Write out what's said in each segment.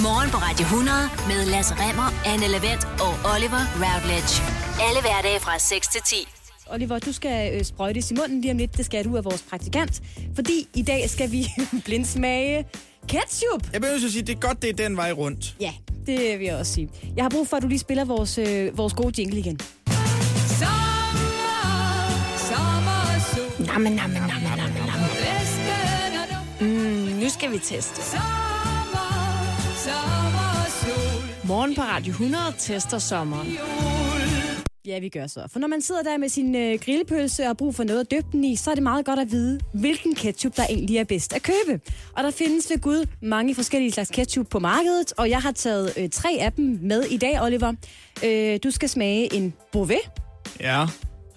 Morgen på Radio 100 med Lasse Remmer, Anne Lavendt og Oliver Routledge. Alle hverdage fra 6 til 10. Oliver, du skal øh, sprøjtes i munden lige om lidt. Det skal du af vores praktikant. Fordi i dag skal vi blindsmage ketchup. Jeg behøver at sige, det er godt, det er den vej rundt. Ja, det vil jeg også sige. Jeg har brug for, at du lige spiller vores, øh, vores gode jingle igen. Namme, namme, namme, namme, namme. Mm, nu skal vi teste. Morgen på Radio 100 tester sommeren. Ja, vi gør så. For når man sidder der med sin øh, grillpølse og har brug for noget at døbe den i, så er det meget godt at vide, hvilken ketchup, der egentlig er bedst at købe. Og der findes ved Gud mange forskellige slags ketchup på markedet, og jeg har taget øh, tre af dem med i dag, Oliver. Øh, du skal smage en Beauvais, Ja.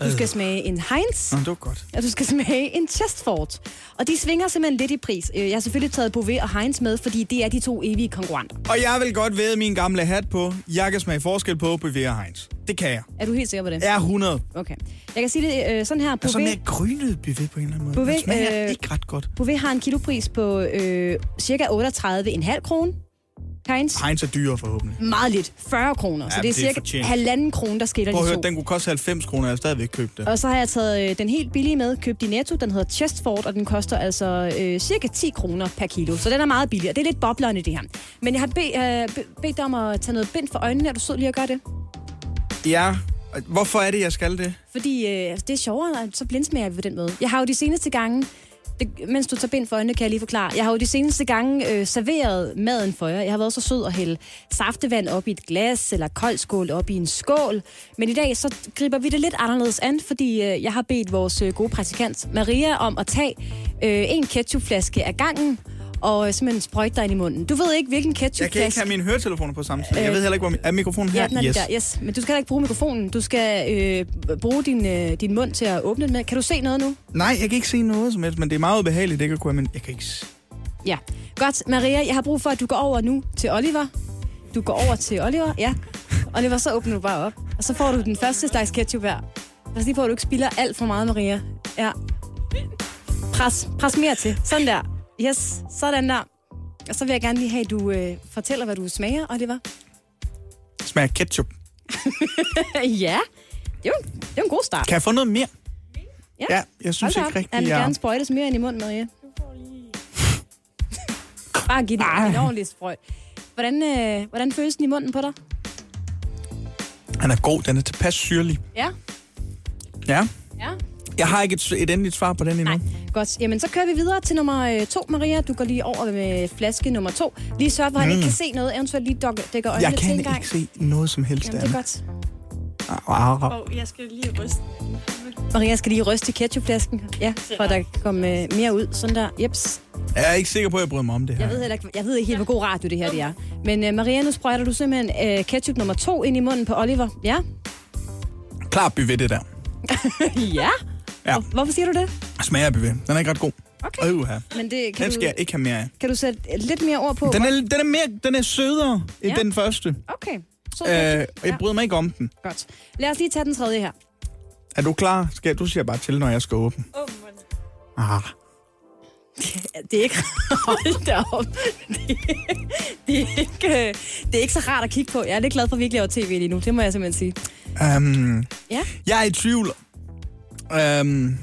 Du skal smage en Heinz, Nå, det var godt. og du skal smage en Chestford. Og de svinger simpelthen lidt i pris. Øh, Jeg har selvfølgelig taget Beauvais og Heinz med, fordi det er de to evige konkurrenter. Og jeg vil godt væde min gamle hat på. Jeg kan smage forskel på Bavia og Heinz. Det kan jeg. Er du helt sikker på det? Er 100. Okay. Jeg kan sige det øh, sådan her. Og så Beauvais, mere grynet buffet på en eller anden måde. Det smager øh, ikke ret godt. Beauvais har en kilopris på øh, cirka 38,5 kroner. Heinz, Heinz er dyre forhåbentlig. meget lidt. 40 kroner. Så Ja, det er det er cirka halvanden krone, der skiller Prøv at de høre, den kunne koste 90 kroner, jeg har stadigvæk købt det. Og så har jeg taget øh, den helt billige med, købt i Netto. Den hedder Chestford, og den koster altså øh, cirka 10 kroner per kilo. Så den er meget billig, og det er lidt boblerne det her. Men jeg har be, øh, be, bedt dig om at tage noget bind for øjnene. Er du sød lige at gøre det? Ja, hvorfor er det, jeg skal det? Fordi øh, altså, det er sjovere, så blindsmager vi på den måde. Jeg har jo de seneste gange, det, mens du tager bind for øjnene, kan jeg lige forklare. Jeg har jo de seneste gange øh, serveret maden for jer. Jeg har været så sød at hælde saftevand op i et glas, eller kold skål op i en skål. Men i dag, så griber vi det lidt anderledes an, fordi øh, jeg har bedt vores øh, gode praktikant Maria om at tage øh, en ketchupflaske af gangen, og øh, simpelthen sprøjte dig ind i munden. Du ved ikke, hvilken Jeg kan ikke have mine høretelefoner på samtidig. Jeg ved heller ikke, hvor min... Er mikrofonen her? Ja, den er yes. der. Yes. Men du skal heller ikke bruge mikrofonen. Du skal øh, bruge din, øh, din mund til at åbne den med. Kan du se noget nu? Nej, jeg kan ikke se noget som helst, men det er meget ubehageligt, det kan kunne, men jeg kan ikke... Ja. Godt, Maria, jeg har brug for, at du går over nu til Oliver. Du går over til Oliver, ja. Oliver, så åbner du bare op. Og så får du den første slags ketchup her. Pas lige på, at du ikke spilder alt for meget, Maria. Ja. Pres, pres mere til. Sådan der. Yes, sådan der. Og så vil jeg gerne lige have, at du øh, fortæller, hvad du smager, Oliver. Smager ketchup. ja, det er, jo, det er jo en god start. Kan jeg få noget mere? Ja, Ja, jeg synes ikke rigtigt, Han vil jeg- gerne sprøjtes mere ind i munden, Maria. Bare giv den Ah. en ordentlig sprøjt. Hvordan, øh, hvordan føles den i munden på dig? Han er god, den er tilpas syrlig. Ja. Ja. Ja. Jeg har ikke et, et endeligt svar på den endnu. Nej, godt. Jamen, så kører vi videre til nummer øh, to, Maria. Du går lige over med flaske nummer to. Lige sørg for, at han ikke kan se noget. Eventuelt lige dækker øjnene Jeg til en kan gang. ikke se noget som helst Jamen, det er godt. godt. Og jeg skal lige ryste. Maria skal lige ryste i ketchupflasken. Ja, for at der kommer øh, mere ud. Sådan der. Jeps. Jeg er ikke sikker på, at jeg bryder mig om det her. Jeg ved, heller ikke, jeg ved ikke helt, hvor god radio det her det er. Men uh, Maria, nu sprøjter du simpelthen uh, ketchup nummer to ind i munden på Oliver. Ja? Klar buffet, det der. ja? Ja. Hvorfor siger du det? Smager af buffet. Den er ikke ret god. Okay. Øh, her. Men det, kan, Den du, skal jeg ikke have mere af. kan du sætte lidt mere ord på? Den er, den er, mere, den er sødere end Ja. den første. Okay. Så Øh, og jeg bryder mig ikke om den. Godt. Lad os lige tage den tredje her. Er du klar? Skal, du siger bare til, når jeg skal åbne. Åh, oh, Ah. Ja, Det er ikke... Hold da op. Det, det, er ikke, det er ikke så rart at kigge på. Jeg er lidt glad for, at vi ikke laver tv lige nu. Det må jeg simpelthen sige. Um, Ja. jeg er i tvivl. Um,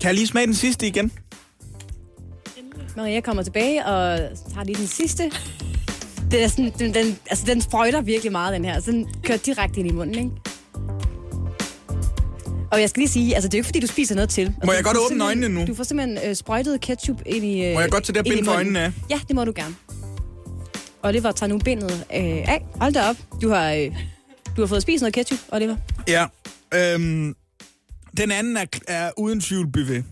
kan jeg lige smage den sidste igen? Maria kommer tilbage og tager lige den sidste. Det er sådan, den, den, altså, den sprøjter virkelig meget, den her. Så den kører direkte ind i munden, ikke? Og jeg skal lige sige, altså det er jo ikke, fordi du spiser noget til. Altså, Må jeg du godt åbne øjnene nu? Du får simpelthen øh, sprøjtet ketchup ind i øh, Må jeg godt tage det her ind i bind for øjnene af? Ja, det må du gerne. Oliver tager nu bindet øh, af. Hold da op. Du har, øh, du har fået spist noget ketchup, Oliver. Ja. Um, den anden er, er uden tvivl buffet.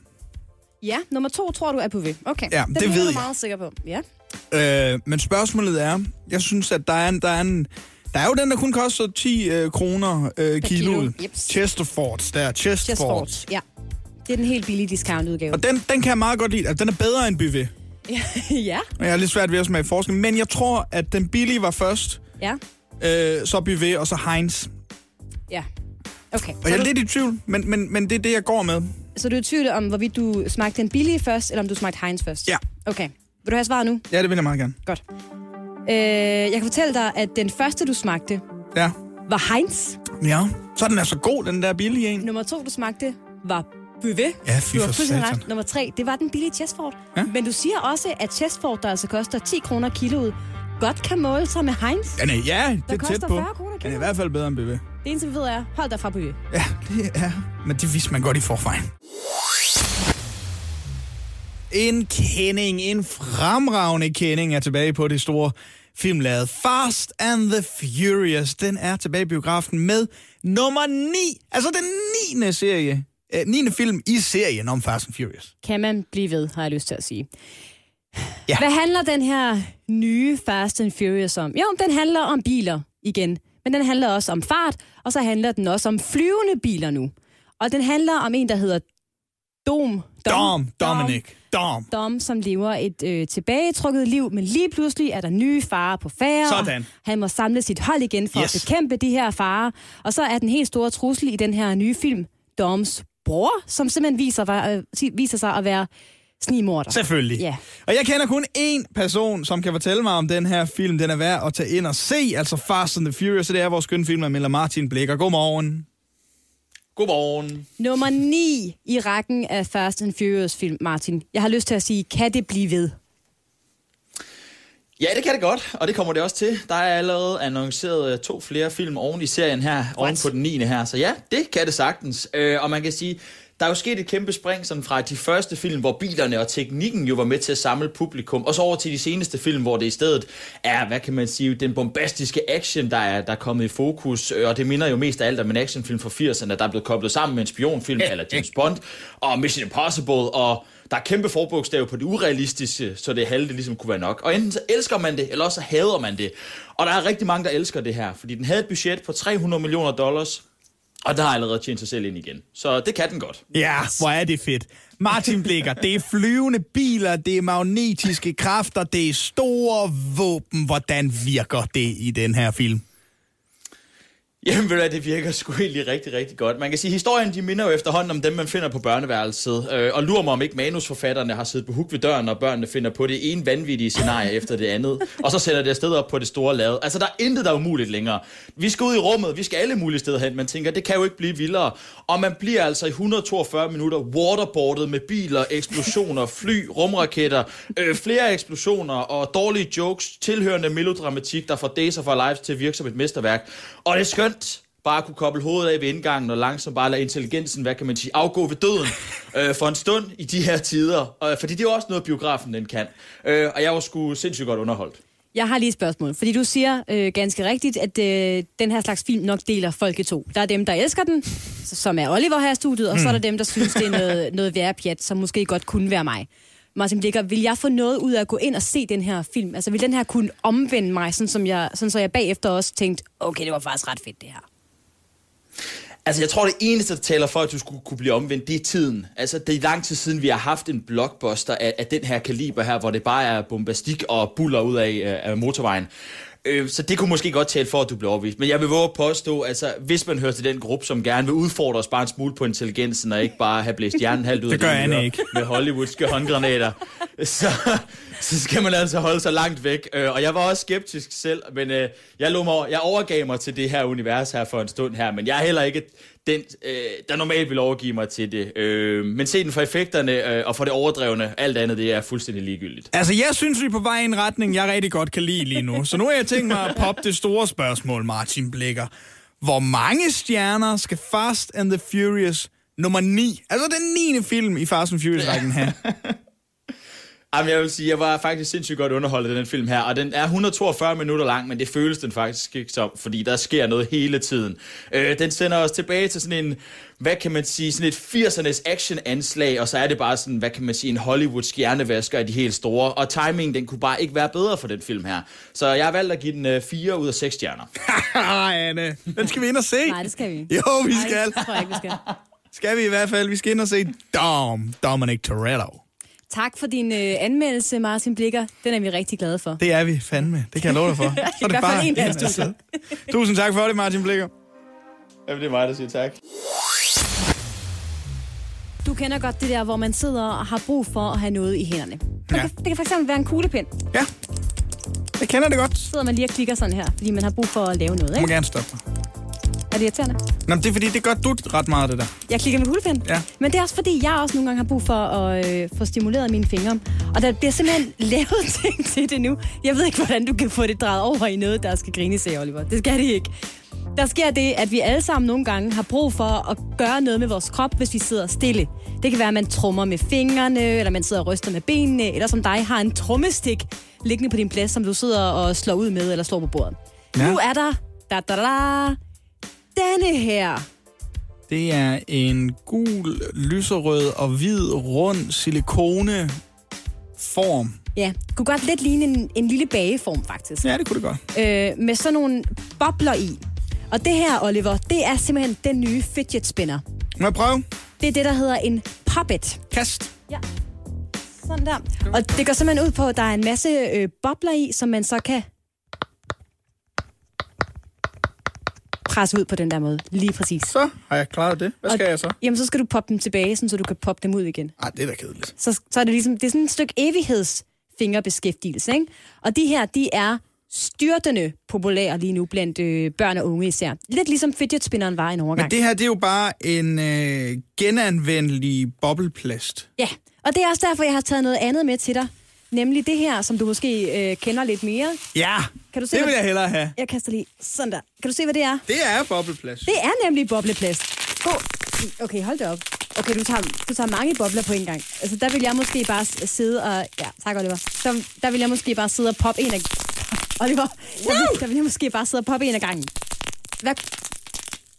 Ja, nummer to tror du er på ved. Okay, Ja, den det er ved jeg. meget sikker på. Ja. Uh, men spørgsmålet er, jeg synes, at der er en, der er en, der er jo den, der kun koster 10 uh, kroner uh, kiloet. kilo. Chesterfords, der. Just Chesterfords. Ja. Det er den helt billige discount-udgave. Og den, den kan jeg meget godt lide. Altså, den er bedre end buffet. ja. Og jeg har lidt svært ved at smage forskel. Men jeg tror, at den billige var først, Ja. øh, så buffet, og så Heinz. Ja. Okay. Og Så, jeg er lidt i tvivl, men, men, men det er det, jeg går med. så du er i tvivl om, hvorvidt du smagte den billige først, eller om du smagte Heinz først? Ja. Okay. Vil du have svaret nu? Ja, det vil jeg meget gerne. Godt. Øh, jeg kan fortælle dig, at den første, du smagte, Ja. var Heinz. Ja. Så er den altså god, den der billige en. Nummer to, du smagte, var Bøvet. Ja, fy du har fuldstændig ret. Nummer tre, det var den billige Chestford. Ja. Men du siger også, at Chestford, der altså koster 10 kroner kiloet, godt kan måle sig med Heinz. Ja, nej, ja det er tæt på. 40 kroner Den er i hvert fald bedre end BV. Det eneste, vi ved er, hold dig fra Bøvet. Ja, det er... Men det vidste man godt i forvejen. En kending, en fremragende kending er tilbage på det store filmlaget. Fast and the Furious, den er tilbage i biografen med nummer 9. Altså den 9. serie. Øh, 9. film i serien om Fast and Furious. Kan man blive ved, har jeg lyst til at sige. Ja. Hvad handler den her nye Fast and Furious om? Jo, den handler om biler igen. Men den handler også om fart, og så handler den også om flyvende biler nu. Og den handler om en, der hedder Dom. Dom, Dominic, Dom. Dom, som lever et øh, tilbagetrukket liv, men lige pludselig er der nye farer på færre. Sådan. Han må samle sit hold igen for Yes. at bekæmpe de her farer. Og så er den helt store trussel i den her nye film, Doms bror, som simpelthen viser, øh, viser sig at være snigmorder. Selvfølgelig. Ja. Og jeg kender kun én person, som kan fortælle mig om den her film. Den er værd at tage ind og se, altså Fast and the Furious. Det er vores skønne filmanmelder Martin Blikker. Godmorgen. Godmorgen. Nummer 9 i rækken af Fast and Furious film, Martin. Jeg har lyst til at sige, kan det blive ved? Ja, det kan det godt, og det kommer det også til. Der er allerede annonceret øh, to flere film oven i serien her, oven på den 9. her. Så ja, det kan det sagtens. Øh, og man kan sige, der er jo sket et kæmpe spring sådan fra de første film, hvor bilerne og teknikken jo var med til at samle publikum, og så over til de seneste film, hvor det i stedet er, hvad kan man sige, den bombastiske action, der er, der er kommet i fokus, øh, og det minder jo mest af alt om en actionfilm fra 80'erne, der er blevet koblet sammen med en spionfilm, eller James Bond, og Mission Impossible, og der er kæmpe forbogstav på det urealistiske, så det halve ligesom kunne være nok. Og enten så elsker man det, eller også så hader man det. Og der er rigtig mange, der elsker det her, fordi den havde et budget på 300 millioner dollars, og der har allerede tjent sig selv ind igen. Så det kan den godt. Ja, hvor er det fedt. Martin Blikker, det er flyvende biler, det er magnetiske kræfter, det er store våben. Hvordan virker det i den her film? Jamen ved du hvad, det virker sgu egentlig rigtig, rigtig godt. Man kan sige, at historien de minder jo efterhånden om dem, man finder på børneværelset. Øh, og lurer mig om ikke manusforfatterne har siddet på huk ved døren, og børnene finder på det ene vanvittige scenarie efter det andet. Og så sender det afsted op på det store lade. Altså der er intet, der er umuligt længere. Vi skal ud i rummet, vi skal alle mulige steder hen. Man tænker, det kan jo ikke blive vildere. Og man bliver altså i 142 minutter waterboardet med biler, eksplosioner, fly, rumraketter, øh, flere eksplosioner og dårlige jokes, tilhørende melodramatik, der får Days of Our Lives til at virke som et mesterværk. Og det er skønt bare at kunne koble hovedet af ved indgangen og langsomt bare lade intelligensen, hvad kan man sige, afgå ved døden øh, for en stund i de her tider. Og, fordi det er jo også noget, biografen den kan. Øh, og jeg var sgu sindssygt godt underholdt. Jeg har lige et spørgsmål, fordi du siger øh, ganske rigtigt, at øh, den her slags film nok deler folk i to. Der er dem, der elsker den, som er Oliver her i studiet, og så er der dem, der synes, det er noget, noget værre pjat, som måske godt kunne være mig. Martin Blikker, vil jeg få noget ud af at gå ind og se den her film? Altså vil den her kunne omvende mig, sådan, som jeg, sådan så jeg bagefter også tænkte, okay, det var faktisk ret fedt det her. Altså, jeg tror, det eneste, der taler for, at du skulle kunne blive omvendt, det er tiden. Altså, det er lang tid siden, vi har haft en blockbuster af, af den her kaliber her, hvor det bare er bombastik og buller ud af, øh, af motorvejen. Øh, så det kunne måske godt tale for, at du blev overvist. Men jeg vil våge at påstå, altså, hvis man hører til den gruppe, som gerne vil udfordre os bare en smule på intelligensen, og ikke bare have blæst hjernen halvt ud Det af gør Anne ører ikke. med hollywoodske håndgranater, så, så skal man altså holde sig langt væk. Øh, og jeg var også skeptisk selv, men øh, jeg, lå mig, jeg overgav mig til det her univers her for en stund her, men jeg er heller ikke den, øh, der normalt vil overgive mig til det. Øh, men se den for effekterne øh, og for det overdrevne, alt andet, det er fuldstændig ligegyldigt. Altså, jeg synes, vi er på vej i en retning, jeg rigtig godt kan lide lige nu. Så nu har jeg tænkt mig at poppe det store spørgsmål, Martin Blikker. Hvor mange stjerner skal Fast and the Furious nummer 9, altså den 9. film i Fast and Furious-rækken have? Jamen, jeg vil sige, jeg var faktisk sindssygt godt underholdt af den film her, og den er 142 minutter lang, men det føles den faktisk ikke som, fordi der sker noget hele tiden. Øh, den sender os tilbage til sådan en, hvad kan man sige, sådan et 80'ernes action-anslag, og så er det bare sådan, hvad kan man sige, en Hollywood stjernevasker af de helt store, og timingen, den kunne bare ikke være bedre for den film her. Så jeg har valgt at give den øh, 4 ud af 6 stjerner. Haha, Anne. Den skal vi ind og se. Nej, det skal vi. Jo, vi Nej, skal. det tror jeg ikke, vi skal. Skal vi i hvert fald. Vi skal ind og se Dom, Dominic Toretto. Tak for din øh, anmeldelse, Martin Blikker. Den er vi rigtig glade for. Det er vi fandme. Det kan jeg love dig for. Så er det bare en af sidde. Tusind tak for det, Martin Blikker. Jamen, det er mig, der siger tak. Du kender godt det der, hvor man sidder og har brug for at have noget i hænderne. Det, Ja. kan, det kan fx være en kuglepen. Ja, det kender det godt. sidder man lige og klikker sådan her, fordi man har brug for at lave noget, Du må ikke? gerne stoppe mig. Er det irriterende? Nå, men det er fordi, det gør du ret meget, det der. Jeg klikker med kuglepen. Ja. Men det er også fordi, jeg også nogle gange har brug for at øh, få stimuleret mine fingre. Og der bliver simpelthen lavet ting til det nu. Jeg ved ikke, hvordan du kan få det drejet over i noget, der skal grine sig, Oliver. Det skal det ikke. Der sker det, at vi alle sammen nogle gange har brug for at gøre noget med vores krop, hvis vi sidder stille. Det kan være, at man trummer med fingrene, eller man sidder og ryster med benene, eller som dig har en trommestik liggende på din plads, som du sidder og slår ud med, eller slår på bordet. Ja. Nu er der da, da, da, denne her Det er en gul, lyserød og hvid, rund silikone form. Ja, det kunne godt lidt ligne en, en lille bageform, faktisk. Ja, det kunne det godt. Øh, med sådan nogle bobler i. Og det her, Oliver, det er simpelthen den nye fidget spinner. Må jeg prøve? Det er det, der hedder en puppet. Kast. Ja. Sådan der. Og det går simpelthen ud på, at der er en masse øh, bobler i, som man så kan presse ud på den der måde. Lige præcis. Så har jeg klaret det. Hvad skal og, jeg så? Jamen, så skal du poppe dem tilbage, sådan, så du kan poppe dem ud igen. Ej, det er da kedeligt. så, så er det ligesom, det er sådan et stykke evighedsfingerbeskæftigelse, ikke? Og de her, de er styrtende populære lige nu blandt øh, børn og unge især. Lidt ligesom fidget spinneren var en overgang. Men det her, det er jo bare en øh, genanvendelig bobleplast. Ja, og det er også derfor, jeg har taget noget andet med til dig. Nemlig det her, som du måske øh, kender lidt mere. Ja, Kan du se, det vil jeg hellere have. Jeg kaster lige sådan der. Kan du se, hvad det er? Det er bobleplast. Det er nemlig bobleplast. God. Okay, hold da op. Okay, du tager, du tager mange bobler på en gang. Altså, der vil jeg måske bare sidde og... Ja, tak, Oliver. Så, der vil jeg måske bare sidde og poppe en af... Oliver, der vil, der vil jeg måske bare sidde og poppe en af gangen. Hvad?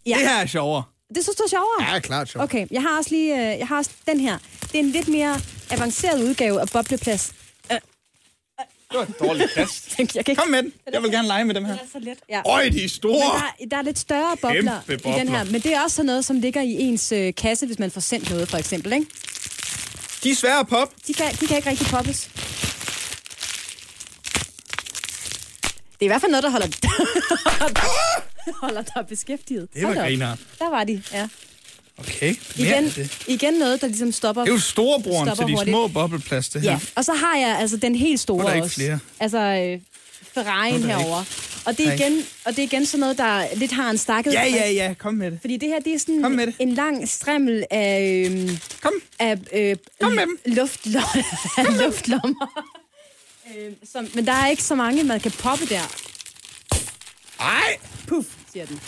Ja, Det her er sjovere. det synes du er sjovere? Ja, klart sjovere. Okay, jeg har også lige... øh, Jeg har også den her. Det er en lidt mere avanceret udgave af bobleplast. Det var en dårlig kast. Jeg kan ikke... Kom med den. Jeg vil gerne lege med dem her. Det er så let. Ja. Øj, de er Men store. der, er- der er lidt større bobler, Kæmpe i den her. bobler. Men det er også sådan noget, som ligger i ens øh, kasse, hvis man får sendt noget, for eksempel. Ikke? De er svære at poppe. De, kan, de kan ikke rigtig poppes. Det er i hvert fald noget, der holder, holder dig beskæftiget. Det var grineren. Der var de, ja. Okay, Igen, det. igen noget, der ligesom stopper. Det er jo storebroren til de hurtigt. små bobleplast, det her. Ja, og så har jeg altså den helt store er der ikke også. flere. Altså øh, Ferrari'en er herovre. Og det, er Nej. igen, og det er igen sådan noget, der lidt har en stakket Ja, ja, ja, kom med det. Fordi det her, det er sådan Kom med det. en lang strimmel af, øhm, Kom. af øh, Kom med dem. luftlommer. af luftlommer. øh, som, men der er ikke så mange, man kan poppe der. Ej, Puff, siger den.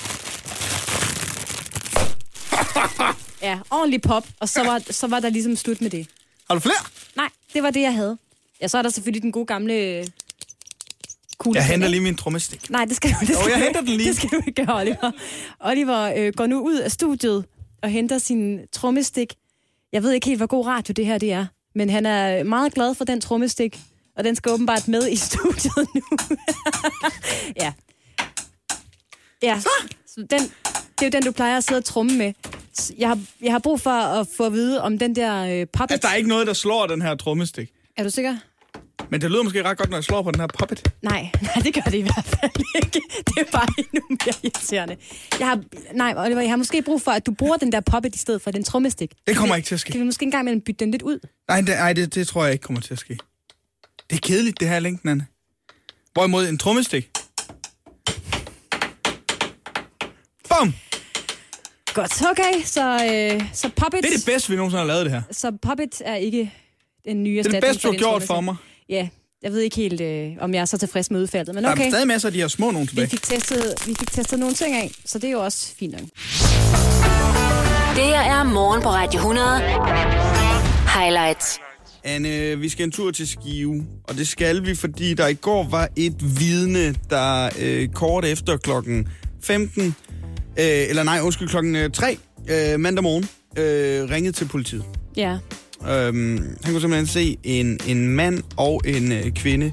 Ja, ordentlig pop, og så var, så var der ligesom slut med det. har du flere? Nej, det var det, jeg havde. Ja, så er der selvfølgelig den gode gamle øh, kugle. Jeg henter lige min trommestik. Nej, det skal du, det skal jeg du- henter den lige. Det skal du ikke gøre, Oliver. Oliver øh, går nu ud af studiet og henter sin trommestik. Jeg ved ikke helt, hvor god radio det her det er, men han er meget glad for den trommestik, og den skal åbenbart med i studiet nu. ja. Ja, så den, det er jo den, du plejer at sidde og tromme med. Jeg har, jeg har brug for at få at vide om den der øh, puppet. Altså, der er ikke noget, der slår den her trommestik. Er du sikker? Men det lyder måske ret godt, når jeg slår på den her puppet. Nej, nej, det gør det i hvert fald ikke. Det er bare endnu mere irriterende. Jeg har, nej, Oliver, jeg har måske brug for, at du bruger den der puppet i stedet for den trommestik. Det kommer ikke til at ske. Kan vi måske engang imellem bytte den lidt ud? Nej, det, ej, det, det tror jeg ikke kommer til at ske. Det er kedeligt, det her længden, Anne. Hvorimod en trommestik. Bum! Godt, okay. Så, øh, så puppet, Det er det bedste, vi nogensinde har lavet det her. så puppet er ikke den nye Det er det bedste, du har gjort for mig. Ja, jeg ved ikke helt, øh, om jeg er så tilfreds med udfaldet, men Der er okay. stadig masser af de her små nogen Vi tilbage. fik, testet, vi fik testet nogle ting af, så det er jo også fint nok. Det her er morgen på Radio 100. Highlights. Anne, vi skal en tur til Skive, og det skal vi, fordi der i går var et vidne, der øh, kort efter klokken 15, øh, eller nej, undskyld, klokken øh, 3 øh, mandag morgen, øh, ringede til politiet. Ja, Øhm, han kunne simpelthen se en, en mand og en øh, kvinde,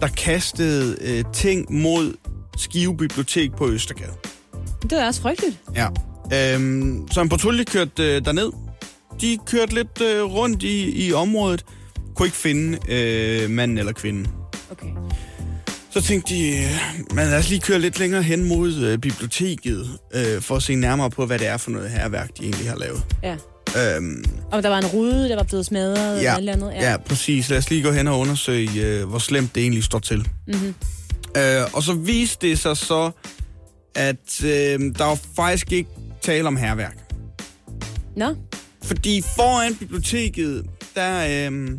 der kastede øh, ting mod Skive Bibliotek på Østergade. det er også frygteligt. Ja. Øhm, så en patrulje kørte øh, derned. De kørte lidt øh, rundt i, i området. Kunne ikke finde øh, manden eller kvinden. Okay. Så tænkte de, øh, man lad os lige køre lidt længere hen mod øh, biblioteket, øh, for at se nærmere på, hvad det er for noget herværk, de egentlig har lavet. Ja. Øhm, Og der var en rude, der var blevet smadret ja, eller et eller andet. ja. ja, præcis. Lad os lige gå hen og undersøge, øh, hvor slemt det egentlig står til. Mm-hmm. Øh, og så viste det sig så, at øh, der var faktisk ikke tale om herværk. Nå, Fordi foran biblioteket, der, øh,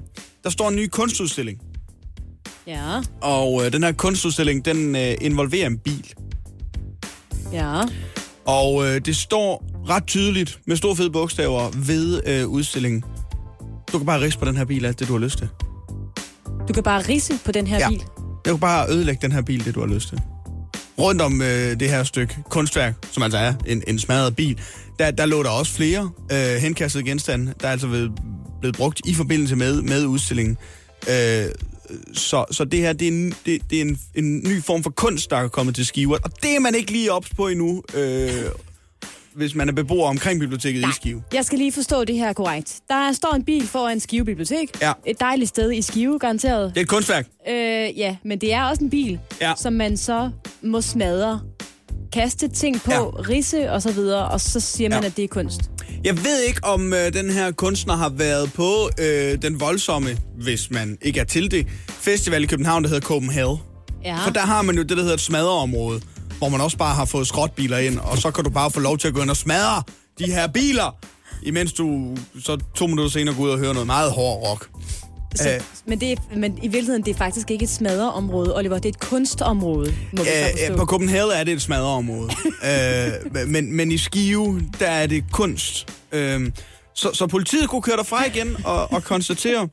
der står en ny kunstudstilling. Ja, Og øh, den her kunstudstilling, den øh, involverer en bil. ja. Og øh, det står ret tydeligt med store fede bogstaver ved øh, udstillingen. Du kan bare riste på den her bil alt det, du har lyst til. Du kan bare risse på den her Ja. bil. Du kan bare ødelægge den her bil, det du har lyst til. Rundt om øh, det her stykke kunstværk, som altså er en, en smadret bil, der, der lå der også flere øh, henkastede genstande, der er altså blevet, blevet brugt i forbindelse med, med udstillingen. Øh, så, så det her, det er, en, det, det er en, en ny form for kunst, der er kommet til Skive, og det er man ikke lige ops på endnu, øh, hvis man er beboer omkring biblioteket i Skive. Jeg skal lige forstå det her korrekt. Der står en bil foran Skive Bibliotek. Ja. Et dejligt sted i Skive, garanteret. Det er et kunstværk. Øh, ja, men det er også en bil, Ja. som man så må smadre. Kaste ting på, Ja. risse og så videre, og så siger man, ja. at det er kunst. Jeg ved ikke, om øh, den her kunstner har været på øh, den voldsomme, hvis man ikke er til det, festival i København, der hedder Copenhagen. Ja. For der har man jo det, der hedder et smadreområde, hvor man også bare har fået skrotbiler ind, og så kan du bare få lov til at gå ind og smadre de her biler, imens du så to minutter senere går ud og hører noget meget hård rock. Så, Øh. men, det men i virkeligheden, det er faktisk ikke et smadreområde, Oliver. Det er et kunstområde, må vi Øh, øh, på Copenhagen er det et smadreområde, øh, men, men i Skive, der er det kunst. Øh, så, så politiet kunne køre derfra igen og, og konstatere,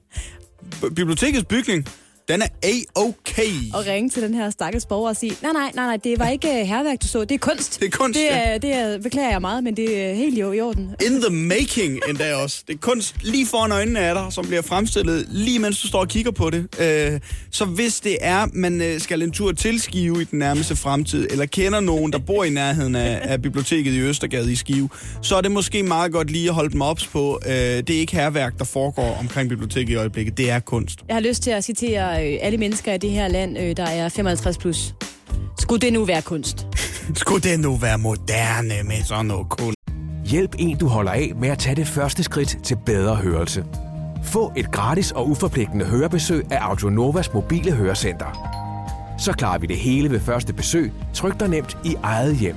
bibliotekets bygning, den er A-okay. og ringe til den her stakkels borger og sige, nej, nej, nej, nej, det var ikke herværk, du så, det er kunst. Det er kunst, det ja. er, det er, beklager jeg meget, men det er helt i, i orden. In the making endda også. Det er kunst lige foran øjnene af dig, som bliver fremstillet lige mens du står og kigger på det. Øh, så hvis det er, man øh, skal en tur til Skive i den nærmeste fremtid, eller kender nogen, der bor i nærheden af, af biblioteket i Østergade i Skive, så er det måske meget godt lige at holde dem ops på. Øh, det er ikke herværk, der foregår omkring biblioteket i øjeblikket. Det er kunst. Jeg har lyst til at citere øh, alle mennesker i det her land, øh, der er 55 plus. Skulle det nu være kunst? Skulle det nu være moderne med sådan noget kunst? Hjælp en, du holder af med at tage det første skridt til bedre hørelse. Få et gratis og uforpligtende hørebesøg af Audionovas mobile hørecenter. Så klarer vi det hele ved første besøg, tryk dig nemt i eget hjem.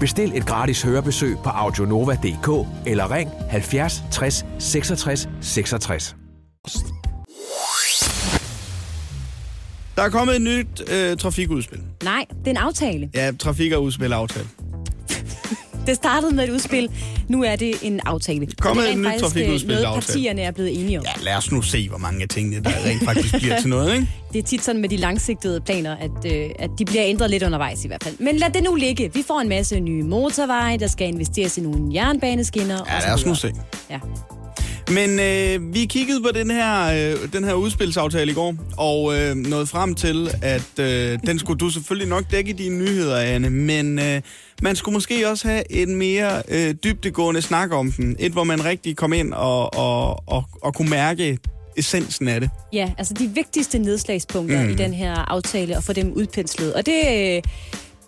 Bestil et gratis hørebesøg på audionova.dk eller ring 70 60 66 66. Der er kommet et nyt øh, trafikudspil. Nej, det er en aftale. Ja, trafik- og udspil-aftale. Det startede med et udspil, nu er det en aftale. Det er et nyt øh, trafikudspil, Noget aftale. partierne er blevet enige om. Ja, lad os nu se, hvor mange af tingene, der rent faktisk bliver til noget, ikke? Det er tit sådan med de langsigtede planer, at, øh, at de bliver ændret lidt undervejs i hvert fald. Men lad det nu ligge. Vi får en masse nye motorveje, der skal investeres i nogle jernbaneskinner. Ja, lad os nu se. Ja. Men øh, vi kiggede på den her, øh, den her udspilsaftale i går, og øh, nåede frem til, at øh, den skulle du selvfølgelig nok dække i dine nyheder, Anne, men øh, man skulle måske også have en mere øh, dybdegående snak om den. Et, hvor man rigtig kom ind og, og, og, og kunne mærke essensen af det. ja, altså de vigtigste nedslagspunkter mm. i den her aftale, og få dem udpenslet. Og det, øh,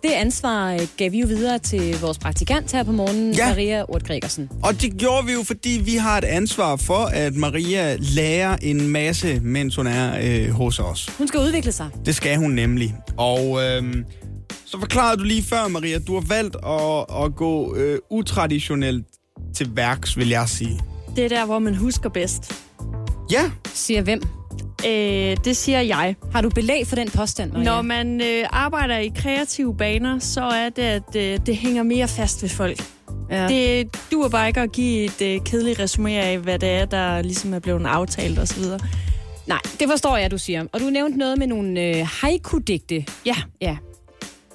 det ansvar øh, gav vi jo videre til vores praktikant her på morgenen, Ja. Maria Ort Gregersen. Og det gjorde vi jo, fordi vi har et ansvar for, at Maria lærer en masse, mens hun er øh, hos os. Hun skal udvikle sig. Det skal hun nemlig. Og øhm, så forklarede du lige før, Maria, du har valgt at, at gå øh, utraditionelt til værks, vil jeg sige. Det er der, hvor man husker bedst. Ja, Siger hvem? Øh, det siger jeg. Har du belæg for den påstand, Maria? Når man øh, arbejder i kreative baner, så er det, at øh, det hænger mere fast ved folk. ja. Det duer bare ikke at give et øh, kedeligt resumé af, hvad det er, der ligesom er blevet aftalt osv. Nej, det forstår jeg, du siger. Og du nævnte noget med nogle øh, haiku-digte. Ja, Ja.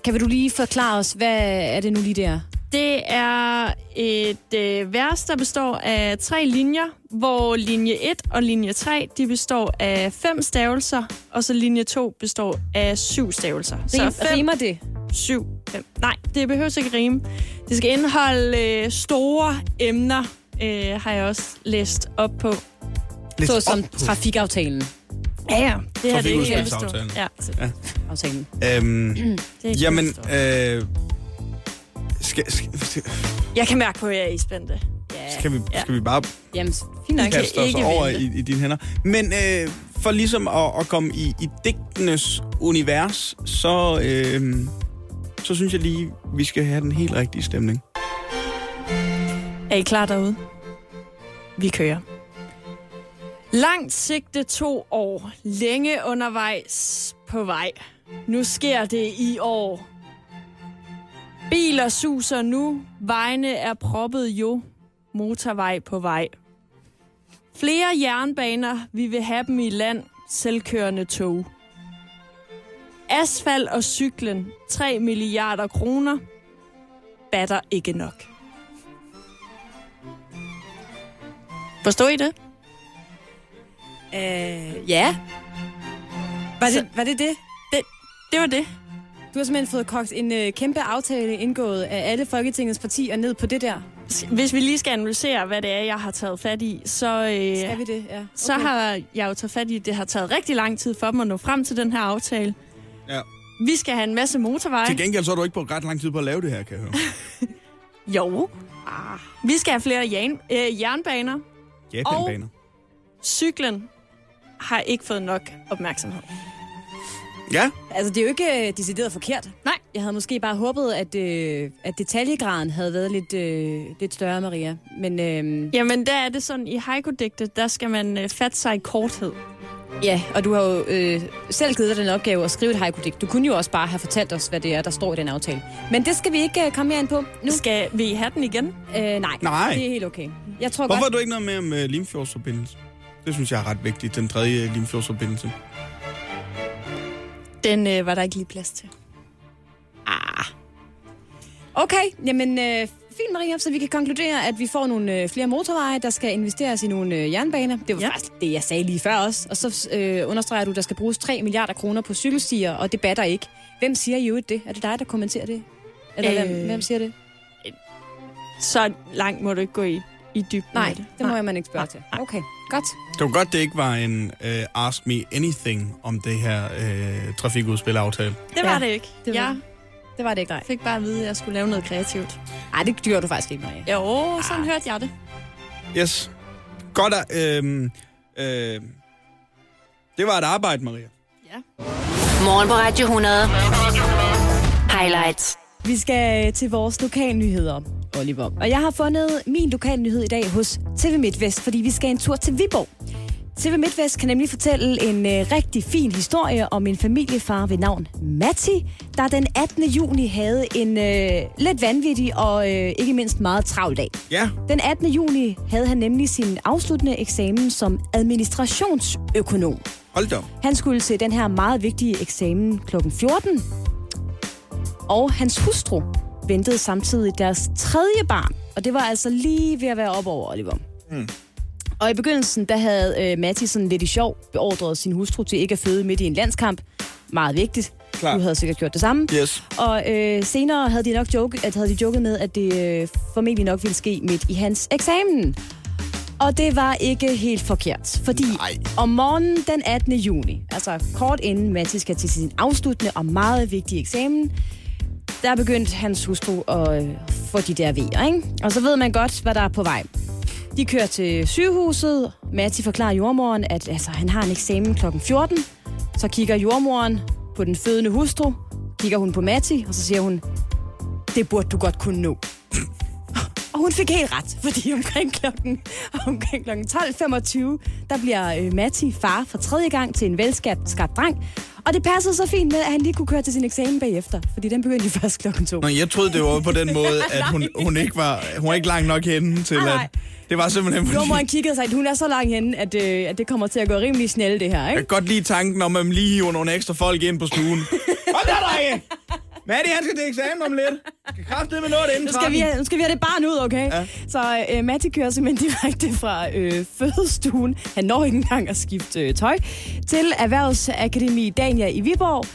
Kan du lige forklare os, hvad er det nu lige der? Det er et øh, vers, der består af tre linjer, hvor linje 1 og linje 3 de består af fem stavelser, og så linje 2 består af syv stavelser. Rim, fem, rimer det? 7, 5. Nej, det behøver ikke rime. Det skal indeholde øh, store emner, øh, har jeg også læst op på. lidt Så som op på trafikaftalen. Ja, ja. Det her det er ikke Trafikudspilsaftalen. kæmpestort. Ja, så Ja. Aftalen. Øhm, det er jamen, øh, skal, skal, skal, Jeg kan mærke på, at jeg er i spændte. Ja. skal, vi, skal vi bare Jamen, fint nok. kaste os ikke over vente. i, i dine hænder. Men øh, for ligesom at, at komme i, i digtenes univers, så, øh, så synes jeg lige, vi skal have den helt rigtige stemning. Er I klar derude? Vi kører. Langt sigte to år, længe undervejs på vej. Nu sker det i år. Biler suser nu, vejene er proppet jo, motorvej på vej. Flere jernbaner, vi vil have dem i land, selvkørende tog. Asfalt og cyklen, 3 milliarder kroner, batter ikke nok. Forstår I det? Øh, ja. Var det, Så- var det det? Det var det. Du har simpelthen fået kogt en øh, kæmpe aftale indgået af alle Folketingets partier ned på det der. Hvis vi lige skal analysere, hvad det er, jeg har taget fat i, så, øh, Skal vi det? Ja. Okay. så har jeg jo taget fat i, det har taget rigtig lang tid for dem at nå frem til den her aftale. Ja. Vi skal have en masse motorveje. Til gengæld så er du ikke på ret lang tid på at lave det her, kan jeg høre. Jo. Ah. Vi skal have flere jan- øh, jernbaner. Japanbaner. Cyklen har ikke fået nok opmærksomhed. Ja, Altså, det er jo ikke øh, decideret forkert. Nej. Jeg havde måske bare håbet, at, øh, at detaljegraden havde været lidt, øh, lidt større, Maria. Men øh, Jamen, der er det sådan, i haiku-digtet, der skal man øh, fatte sig i korthed. ja, og du har jo øh, selv givet dig den opgave at skrive et haiku-digt. Du kunne jo også bare have fortalt os, hvad det er, der står i den aftale. Men det skal vi ikke øh, komme mere ind på nu. Skal vi have den igen? Øh, nej, Nej. det er helt okay. Jeg tror Hvorfor har godt... du ikke noget med om uh, Limfjordsforbindelse? Det synes jeg er ret vigtigt, den tredje Limfjordsforbindelse. Den øh, var der ikke lige plads til. Okay, jamen øh, fint Maria, så vi kan konkludere, at vi får nogle øh, flere motorveje, der skal investeres i nogle øh, jernbaner. Det var Ja. faktisk det, jeg sagde lige før også. Og så øh, understreger du, at der skal bruges 3 milliarder kroner på cykelstier, og det batter ikke. Hvem siger jo det? Er det dig, der kommenterer det? Eller øh... hvem, Øh. hvem siger det? Så langt må du ikke gå i, i dybden Nej, det. det må jeg man ikke spørge til. Okay, godt. Det var godt, det ikke var en uh, Ask Me Anything om det her uh, trafikudspilaftale. Det var Ja, det ikke. det var- jeg Det var det ikke, nej. fik bare at vide, at jeg skulle lave noget kreativt. Nej, det gjorde du faktisk ikke, Maria. Jo, sådan hørte jeg det. Yes. Godt at... Øh, øh, det var et arbejde, Maria. Morgen på Radio 100. Highlights. Vi skal til vores lokalnyheder, Oliver. Og jeg har fundet min lokalnyhed i dag hos TV MidtVest, fordi vi skal en tur til Viborg. TV MidtVest kan nemlig fortælle en øh, rigtig fin historie om en familiefar ved navn Matti, der den 18. juni havde en øh, lidt vanvittig og øh, ikke mindst meget travl dag. Ja, Den 18. juni havde han nemlig sin afsluttende eksamen som administrationsøkonom. hold da. Han skulle til den her meget vigtige eksamen kl. 14. Og hans hustru ventede samtidig deres tredje barn. Og det var altså lige ved at være op over, Oliver. Mm. Og i begyndelsen, der havde øh, Matti sådan lidt i sjov beordret sin hustru til ikke at føde midt i en landskamp. Meget vigtigt. Klar. Du havde sikkert gjort det samme. Yes. Og øh, senere havde de nok joke, at havde de joket med, at det øh, formentlig nok ville ske midt i hans eksamen. Og det var ikke helt forkert, fordi Nej. om morgenen den 18. juni, altså kort inden Matti skal til sin afsluttende og meget vigtige eksamen, der begyndte hans hustru at øh, få de der vejer, ikke? Og så ved man godt, hvad der er på vej. De kører til sygehuset. Matti forklarer jordmoren, at altså, han har en eksamen kl. 14. Så kigger jordmoren på den fødende hustru, kigger hun på Matti, og så siger hun, det burde du godt kunne nå. Og hun fik helt ret, fordi omkring klokken, omkring klokken 12.25, der bliver øh, Matti far for tredje gang til en velskabt skabt dreng. Og det passede så fint med, at han lige kunne køre til sin eksamen bagefter, fordi den begyndte jo først klokken to. Nå, jeg troede, det var på den måde, at hun, hun, ikke, var, hun var ikke langt nok henne til, at... Det var simpelthen fordi... Jordmoren kiggede sig, at hun er så langt henne, at, øh, at det kommer til at gå rimelig snelle, det her, Jeg ikke? kan godt lide tanken om, at man lige hiver nogle ekstra folk ind på stuen. Hold da, drenge! Matti, han skal til eksamen om lidt. Skal kraftedeme nå det inden Nu skal, vi have, nu skal vi have det barn ud, okay? Ja. Så øh, Matti kører simpelthen direkte fra øh, fødestuen, han når ikke engang at skifte øh, tøj, til Erhvervsakademi Dania i Viborg.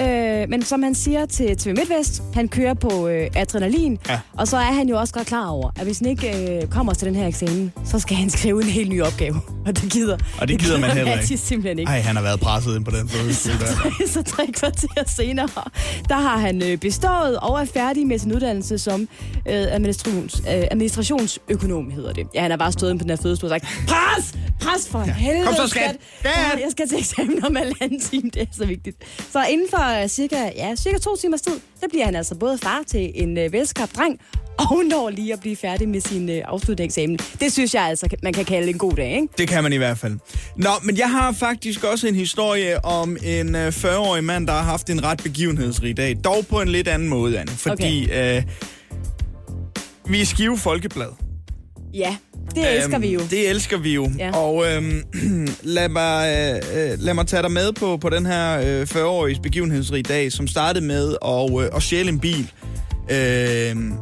Øh, men som han siger til TV MidtVest, han kører på øh, adrenalin. Ja. Og så er han jo også godt klar over, at hvis han ikke øh, kommer til den her eksamen, så skal han skrive en helt ny opgave. Og det gider, Og det gider man heller ikke. Simpelthen ikke. Ej, han har været presset ind på den måde. så tre kvarter senere, der har han øh, bestået og er færdig med sin uddannelse som øh, administrations, øh, administrationsøkonom, hedder det. Ja, han har bare stået inde på den her fødestue og sagt, pres! Pres for ja. helvede, Kom så, skat! Ja, Skat! jeg skal til eksamen om halvanden time, det er så vigtigt. Så inden for øh, cirka, ja, cirka to timers tid, der bliver han altså både far til en øh, velskabt dreng, og når lige at blive færdig med sin øh, afsluttende eksamen. Det synes jeg altså, man kan kalde en god dag, ikke? Det kan man i hvert fald. Nå, men jeg har faktisk også en historie om en øh, 40-årig mand, der har haft en ret begivenhedsrig dag. Dog på en lidt anden måde, Anne. Fordi øh, vi er Skive Folkeblad. Ja, det elsker vi jo. Øhm, Det elsker vi jo. Ja. Og øhm, lad, mig, øh, øh, lad mig tage dig med på, på den her øh, 40-årige begivenhedsrige dag, som startede med at, øh, at stjæle en bil. Øhm,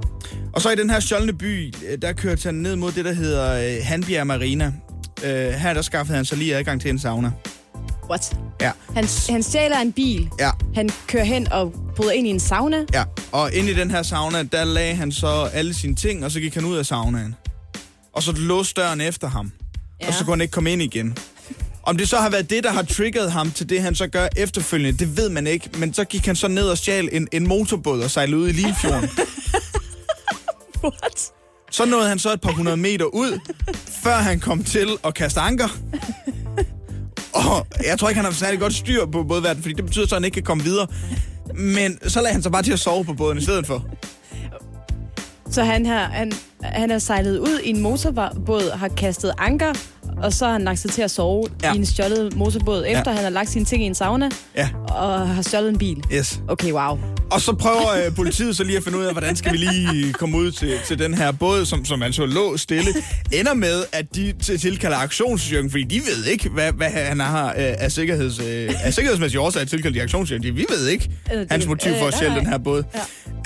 og så i den her stjålne by, øh, der kørte han ned mod det, der hedder øh, Hanbjerg Marina. Øh, her der skaffede han sig lige adgang til en sauna. What? Ja, Han, han stjæler en bil. ja, Han kører hen og bryder ind i en sauna. ja. Og inde i den her sauna, der lagde han så alle sine ting, og så gik han ud af saunaen. Og så låste døren efter ham. Ja. Ja. Og så kunne han ikke komme ind igen. Om det så har været det, der har trigget ham til det, han så gør efterfølgende, det ved man ikke. Men så gik han så ned og stjal en, en motorbåd og sejlede ud i Limfjorden. What? Så nåede han så et par hundrede meter ud, før han kom til at kaste anker. Og jeg tror ikke, han har særlig godt styr på bådverden, fordi det betyder så, at han ikke kan komme videre. Men så lagde han sig bare til at sove på båden i stedet for. Så han har, han, han er sejlet ud i en motorbåd, har kastet anker, og så har han lagt sig til at sove Ja. i en stjålet motorbåd, efter Ja. han har lagt sine ting i en sauna, Ja, og har stjålet en bil. yes. Okay, wow. Og så prøver øh, politiet så lige at finde ud af, hvordan skal vi lige komme ud til, til den her båd, som, som altså lå stille. Ender med, at de til- tilkalder aktionsstyrken, fordi de ved ikke, hvad, hvad han har øh, af, sikkerheds, øh, af sikkerhedsmæssige årsager tilkaldt de aktionsstyrken. Vi ved ikke Øh, hans motiv for øh, at sælge nej, den her båd.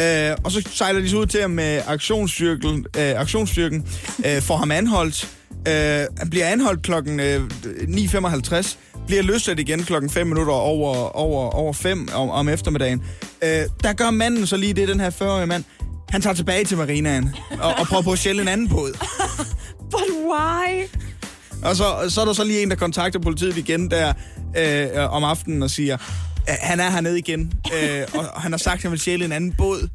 Ja. Øh, og så sejler de så ud til ham med aktionsstyrken, øh, aktionsstyrken øh, får ham anholdt. Øh, han bliver anholdt klokken øh, 9.55, bliver løsladt igen klokken 5 minutter over, over, over 5 om, om eftermiddagen. Øh, der gør manden så lige det, den her 40-årige mand. Han tager tilbage til marinaen og, og prøver på at stjæle en anden båd. But why? Og så, så er der så lige en, der kontakter politiet igen der øh, om aftenen og siger, han er hernede igen, øh, og, han har sagt, at han vil stjæle en anden båd.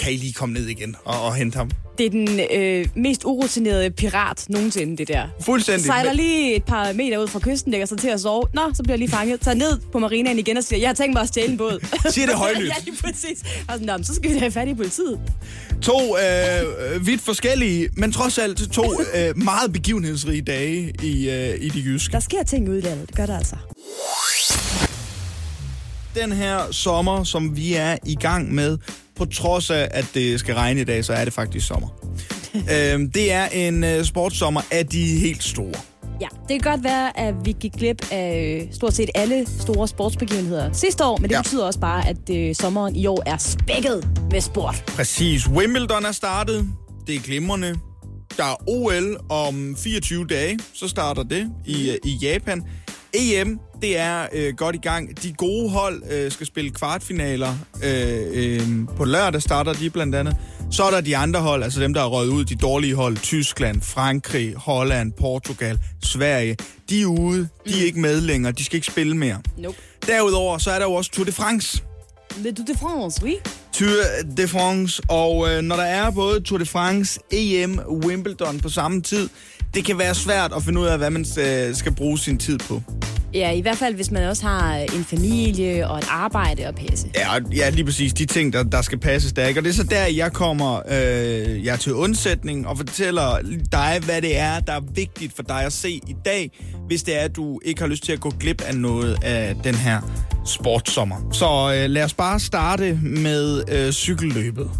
Kan I lige komme ned igen og, og hente ham? Det er den øh, mest urutinerede pirat nogensinde, det der. Fuldstændig. Sejler lige et par meter ud fra kysten, lægger sig til at sove. Nå, så bliver jeg lige fanget. Tager ned på marinaen igen og siger, jeg har tænkt mig at stjæle en båd. Siger det højlydt. ja, lige præcis. Og sådan, Nå, så skal vi have fat i politiet. To øh, vidt forskellige, men trods alt to øh, meget begivenhedsrige dage i, øh, i de jyske. Der sker ting i udlandet, det gør der altså. Den her sommer, som vi er i gang med, på trods af, at det skal regne i dag, så er det faktisk sommer. øh, det er en øh, sportssommer af de helt store. Ja, det kan godt være, at vi gik glip af øh, stort set alle store sportsbegivenheder sidste år, men det Ja. ja. betyder også bare, at øh, sommeren i år er spækket med sport. Præcis. Wimbledon er startet. Det er glimrende. Der er OL om 24 dage. Så starter det i, øh, i Japan. EM, det er øh, godt i gang. De gode hold øh, skal spille kvartfinaler. Øh, øh, på lørdag starter de blandt andet. Så er der de andre hold, altså dem, der er røget ud. De dårlige hold. Tyskland, Frankrig, Holland, Portugal, Sverige. De er ude. De er ikke med længere. De skal ikke spille mere. Nope. Derudover, så er der jo også Tour de France. Le Tour de France, oui. Tour de France, og øh, når der er både Tour de France, EM, Wimbledon på samme tid, det kan være svært at finde ud af, hvad man øh, skal bruge sin tid på. Ja, i hvert fald, hvis man også har en familie og et arbejde at passe. Ja, ja lige præcis de ting, der, der skal passes der, ikke? Og det er så der, jeg kommer øh, jeg til undsætning og fortæller dig, hvad det er, der er vigtigt for dig at se i dag, hvis det er, at du ikke har lyst til at gå glip af noget af den her sportssommer. Så øh, lad os bare starte med øh, cykelløbet.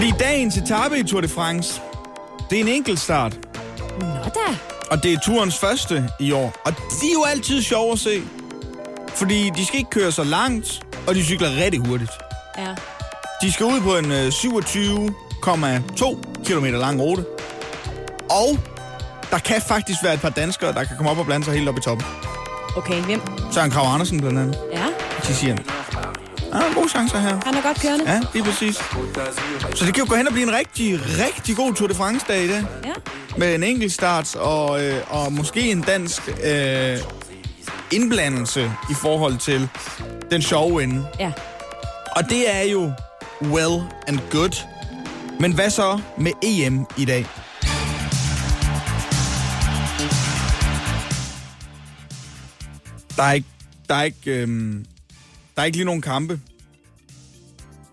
Fordi dagens etape i Tour de France, det er en enkelt start. Nå da. Og det er turens første i år. Og de er jo altid sjove at se. Fordi de skal ikke køre så langt, og de cykler rigtig hurtigt. Ja. De skal ud på en øh, 27,2 km lang rute. Og der kan faktisk være et par danskere, der kan komme op og blande sig helt op i toppen. Okay, hvem? Søren Krav Andersen blandt andet. Ja, De siger, ah, gode chancer her. han er godt kørende. Ja, lige præcis. Så det kan jo gå hen og blive en rigtig, rigtig god Tour de France-dag i dag. Ja. Med en enkelt start og, øh, og måske en dansk øh, indblandelse i forhold til den sjove ende. ja. Og det er jo well and good. Men hvad så med EM i dag? Der er ikke, der er ikke, øhm, der er ikke lige nogen kampe.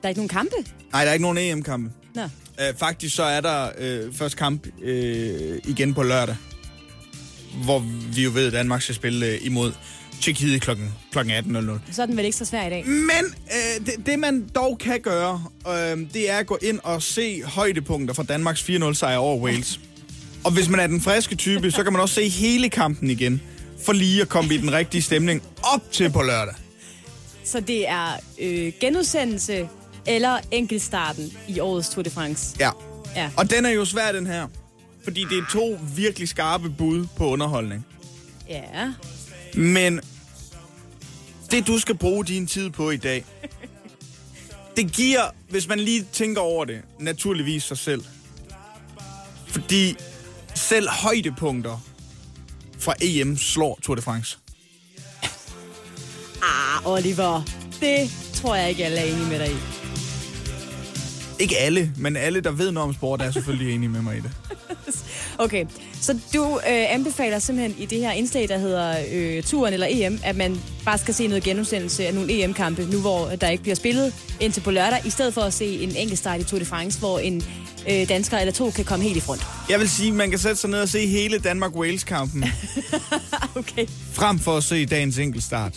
Der er ikke nogen kampe? Nej, der er ikke nogen EM-kampe. Nå. Øh, faktisk så er der øh, først kamp øh, igen på lørdag, hvor vi jo ved, at Danmark skal spille øh, imod Tjekkiet kl. kl. 18.00. Så er den vel ikke så svær i dag. Men øh, det, det, man dog kan gøre, øh, det er at gå ind og se højdepunkter fra Danmarks 4-0 sejr over Wales. Og hvis man er den friske type, så kan man også se hele kampen igen, for lige at komme i den rigtige stemning op til på lørdag. Så det er øh, genudsendelse eller enkeltstarten i årets Tour de France. Ja. Ja. Og den er jo svær, den her. Fordi det er to virkelig skarpe bud på underholdning. Ja. Men det, du skal bruge din tid på i dag, det giver, hvis man lige tænker over det, naturligvis sig selv. Fordi selv højdepunkter fra EM slår Tour de France. Ah, Oliver. Det tror jeg ikke, alle er enige med dig i. Ikke alle, men alle, der ved noget om sport, er selvfølgelig enige med mig i det. Okay, så du øh, anbefaler simpelthen i det her indslag, der hedder øh, Turen eller EM, at man bare skal se noget genudsendelse af nogle EM-kampe, nu hvor der ikke bliver spillet indtil på lørdag, i stedet for at se en enkelt start i Tour de France, hvor en øh, dansker eller to kan komme helt i front. Jeg vil sige, man kan sætte sig ned og se hele Danmark-Wales-kampen, Okay. frem for at se dagens enkeltstart.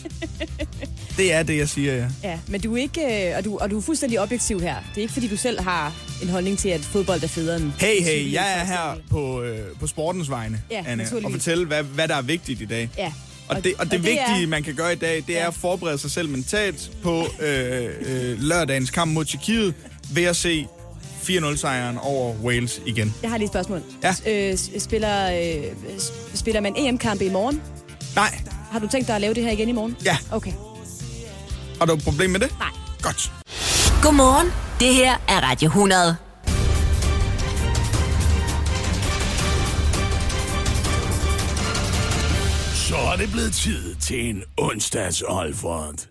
Det er det, jeg siger, ja. Ja, men du er ikke, øh, og du, og du er fuldstændig objektiv her. Det er ikke, fordi du selv har en holdning til, at fodbold er federe end... Hey, hey, jeg er her på, øh, på sportens vegne, Ja, Anne, og fortælle, hvad, hvad der er vigtigt i dag. Ja. Og det, og det, og det vigtige, er- man kan gøre i dag, det er at forberede sig selv mentalt på øh, øh, lørdagens kamp mod Tjekkiet ved at se 4-0-sejren over Wales igen. Jeg har lige et spørgsmål. Ja. Øh, spiller, øh, spiller man EM-kampe i morgen? Nej, Har du tænkt dig at lave det her igen i morgen? ja. Okay. Har du et problem med det? Nej. Godt. Godmorgen. Det her er Radio 100. Så er det blevet tid til en onsdags Olfert.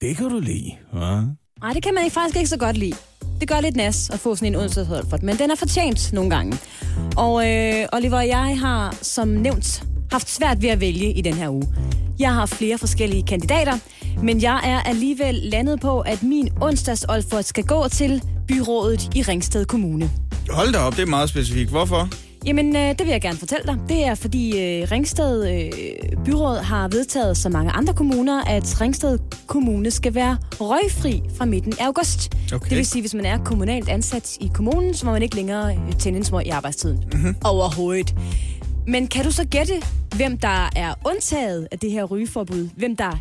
Det kan du lide, hva'? Nej, det kan man faktisk ikke så godt lide. Det gør lidt nas at få sådan en onsdagsholfert, men den er fortjent nogle gange. Og øh, Oliver og jeg har, som nævnt, haft svært ved at vælge i den her uge. Jeg har flere forskellige kandidater, men jeg er alligevel landet på, at min onsdags skal gå til byrådet i Ringsted Kommune. Hold da op, det er meget specifikt. Hvorfor? Jamen, øh, det vil jeg gerne fortælle dig. Det er, fordi øh, Ringsted øh, Byråd har vedtaget, som mange andre kommuner, at Ringsted Kommune skal være røgfri fra midten af august. Okay. Det vil sige, hvis man er kommunalt ansat i kommunen, så må man ikke længere øh, tænde en smøg i arbejdstiden. Mm-hmm. Overhovedet. Men kan du så gætte, hvem der er undtaget af det her rygeforbud? Hvem der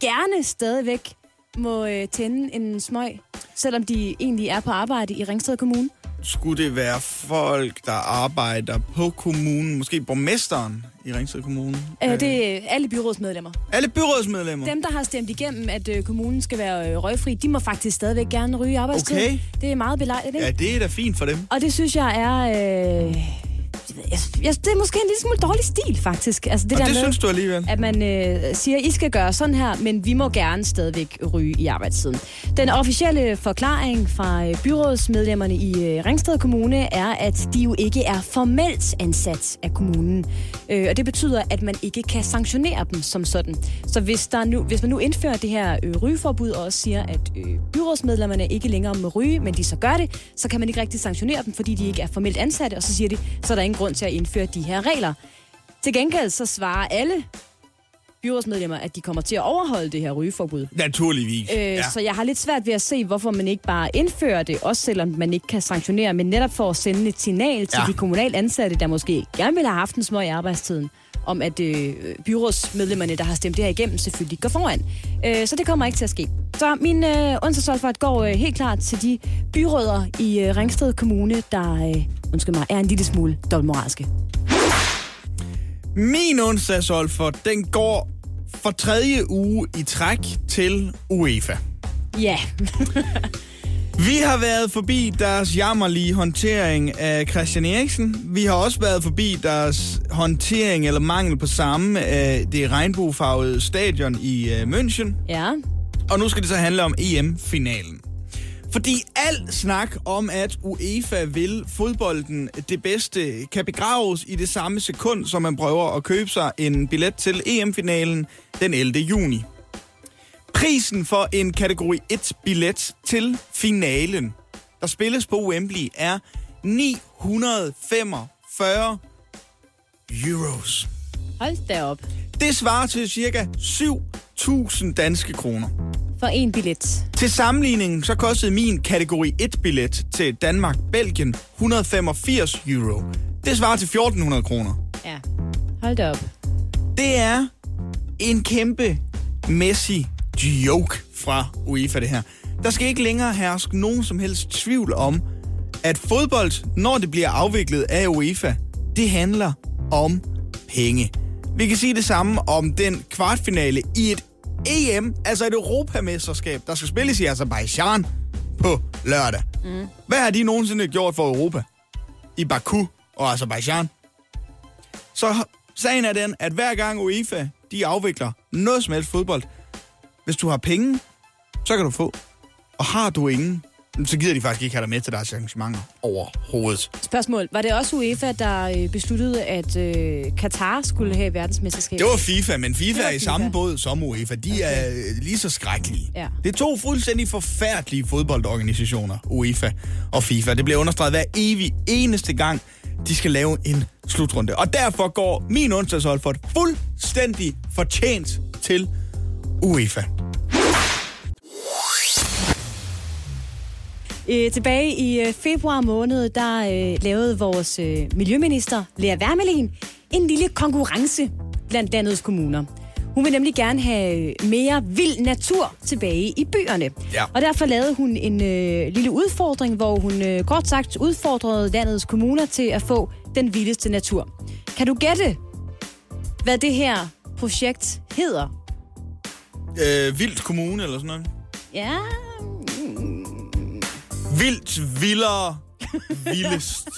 gerne stadigvæk må øh, tænde en smøg, selvom de egentlig er på arbejde i Ringsted Kommune? Skulle det være folk, der arbejder på kommunen? Måske borgmesteren i Ringsted Kommune? Øh, det er alle byrådsmedlemmer. Alle byrådsmedlemmer? Dem, der har stemt igennem, at øh, kommunen skal være øh, røgfri, de må faktisk stadigvæk gerne ryge arbejdstid. Okay. Det er meget belejligt, ikke? Ja, det er da fint for dem. Og det synes jeg er... Øh, jeg, det er måske en lille smule dårlig stil, faktisk. Altså, det Og der det med, synes du alligevel? at man øh, siger, I skal gøre sådan her, men vi må gerne stadigvæk ryge i arbejdstiden. Den officielle forklaring fra øh, byrådsmedlemmerne i øh, Ringsted Kommune er, at de jo ikke er formelt ansat af kommunen. Øh, og det betyder, at man ikke kan sanktionere dem som sådan. Så hvis, der nu, hvis man nu indfører det her øh, rygeforbud og også siger, at øh, byrådsmedlemmerne ikke længere må ryge, men de så gør det, så kan man ikke rigtig sanktionere dem, fordi de ikke er formelt ansatte, og så siger de, så er der ingen grund til at indføre de her regler. Til gengæld så svarer alle byrådsmedlemmer, at de kommer til at overholde det her rygeforbud. Naturligvis. Øh, ja. Så jeg har lidt svært ved at se, hvorfor man ikke bare indfører det, også selvom man ikke kan sanktionere, men netop for at sende et signal til Ja. de kommunalt ansatte, der måske gerne vil have haft en små i arbejdstiden, om at øh, byrådsmedlemmerne, der har stemt det her igennem, selvfølgelig går foran. Øh, så det kommer ikke til at ske. Så min øh, onsdagsolfart går øh, helt klart til de byråder i øh, Ringsted Kommune, der øh, undskyld mig, er en lille smule dobbeltmoralske. Min onsdagshold for, den går for tredje uge i træk til UEFA. Ja. Vi har været forbi deres jammerlige håndtering af Christian Eriksen. Vi har også været forbi deres håndtering eller mangel på samme af det regnbuefarvede stadion i øh, München. Ja. Og nu skal det så handle om EM-finalen. Fordi al snak om, at UEFA vil fodbolden det bedste, kan begraves i det samme sekund, som man prøver at købe sig en billet til EM-finalen den 11. juni. Prisen for en kategori 1-billet til finalen, der spilles på Wembley, er 945 euros. Hold da op. Det svarer til cirka 7.000 danske kroner. For en billet. Til sammenligning så kostede min kategori 1-billet til Danmark-Belgien 185 euro. Det svarer til 1400 kroner. Ja. Hold da op. Det er en kæmpe messy joke fra UEFA, det her. Der skal ikke længere herske nogen som helst tvivl om, at fodbold, når det bliver afviklet af UEFA, det handler om penge. Vi kan sige det samme om den kvartfinale i et EM, altså et europamesterskab, der skal spilles i Azerbaijan på lørdag. Mm. Hvad har de nogensinde gjort for Europa? I Baku og Azerbaijan? Så sagen er den, at hver gang UEFA de afvikler noget som helst fodbold, hvis du har penge, så kan du få. Og har du ingen, så gider de faktisk ikke have dig med til deres arrangementer overhovedet. Spørgsmål. Var det også UEFA, der øh, besluttede, at øh, Katar skulle have verdensmesterskab? Det var FIFA, men FIFA er i FIFA. samme båd som UEFA. De okay. er øh, lige så skrækkelige. Ja. Det er to fuldstændig forfærdelige fodboldorganisationer, UEFA og FIFA. Det bliver understreget hver evig eneste gang, de skal lave en slutrunde. Og derfor går min onsdagshold for et fuldstændig fortjent til UEFA. Øh, tilbage i øh, februar måned, der øh, lavede vores øh, miljøminister, Lea Wermelin, en lille konkurrence blandt landets kommuner. Hun vil nemlig gerne have mere vild natur tilbage i byerne. Ja. Og derfor lavede hun en øh, lille udfordring, hvor hun øh, kort sagt udfordrede landets kommuner til at få den vildeste natur. Kan du gætte, hvad det her projekt hedder? Øh, vildt kommune eller sådan noget. Ja, Vildt, vildere, vildest.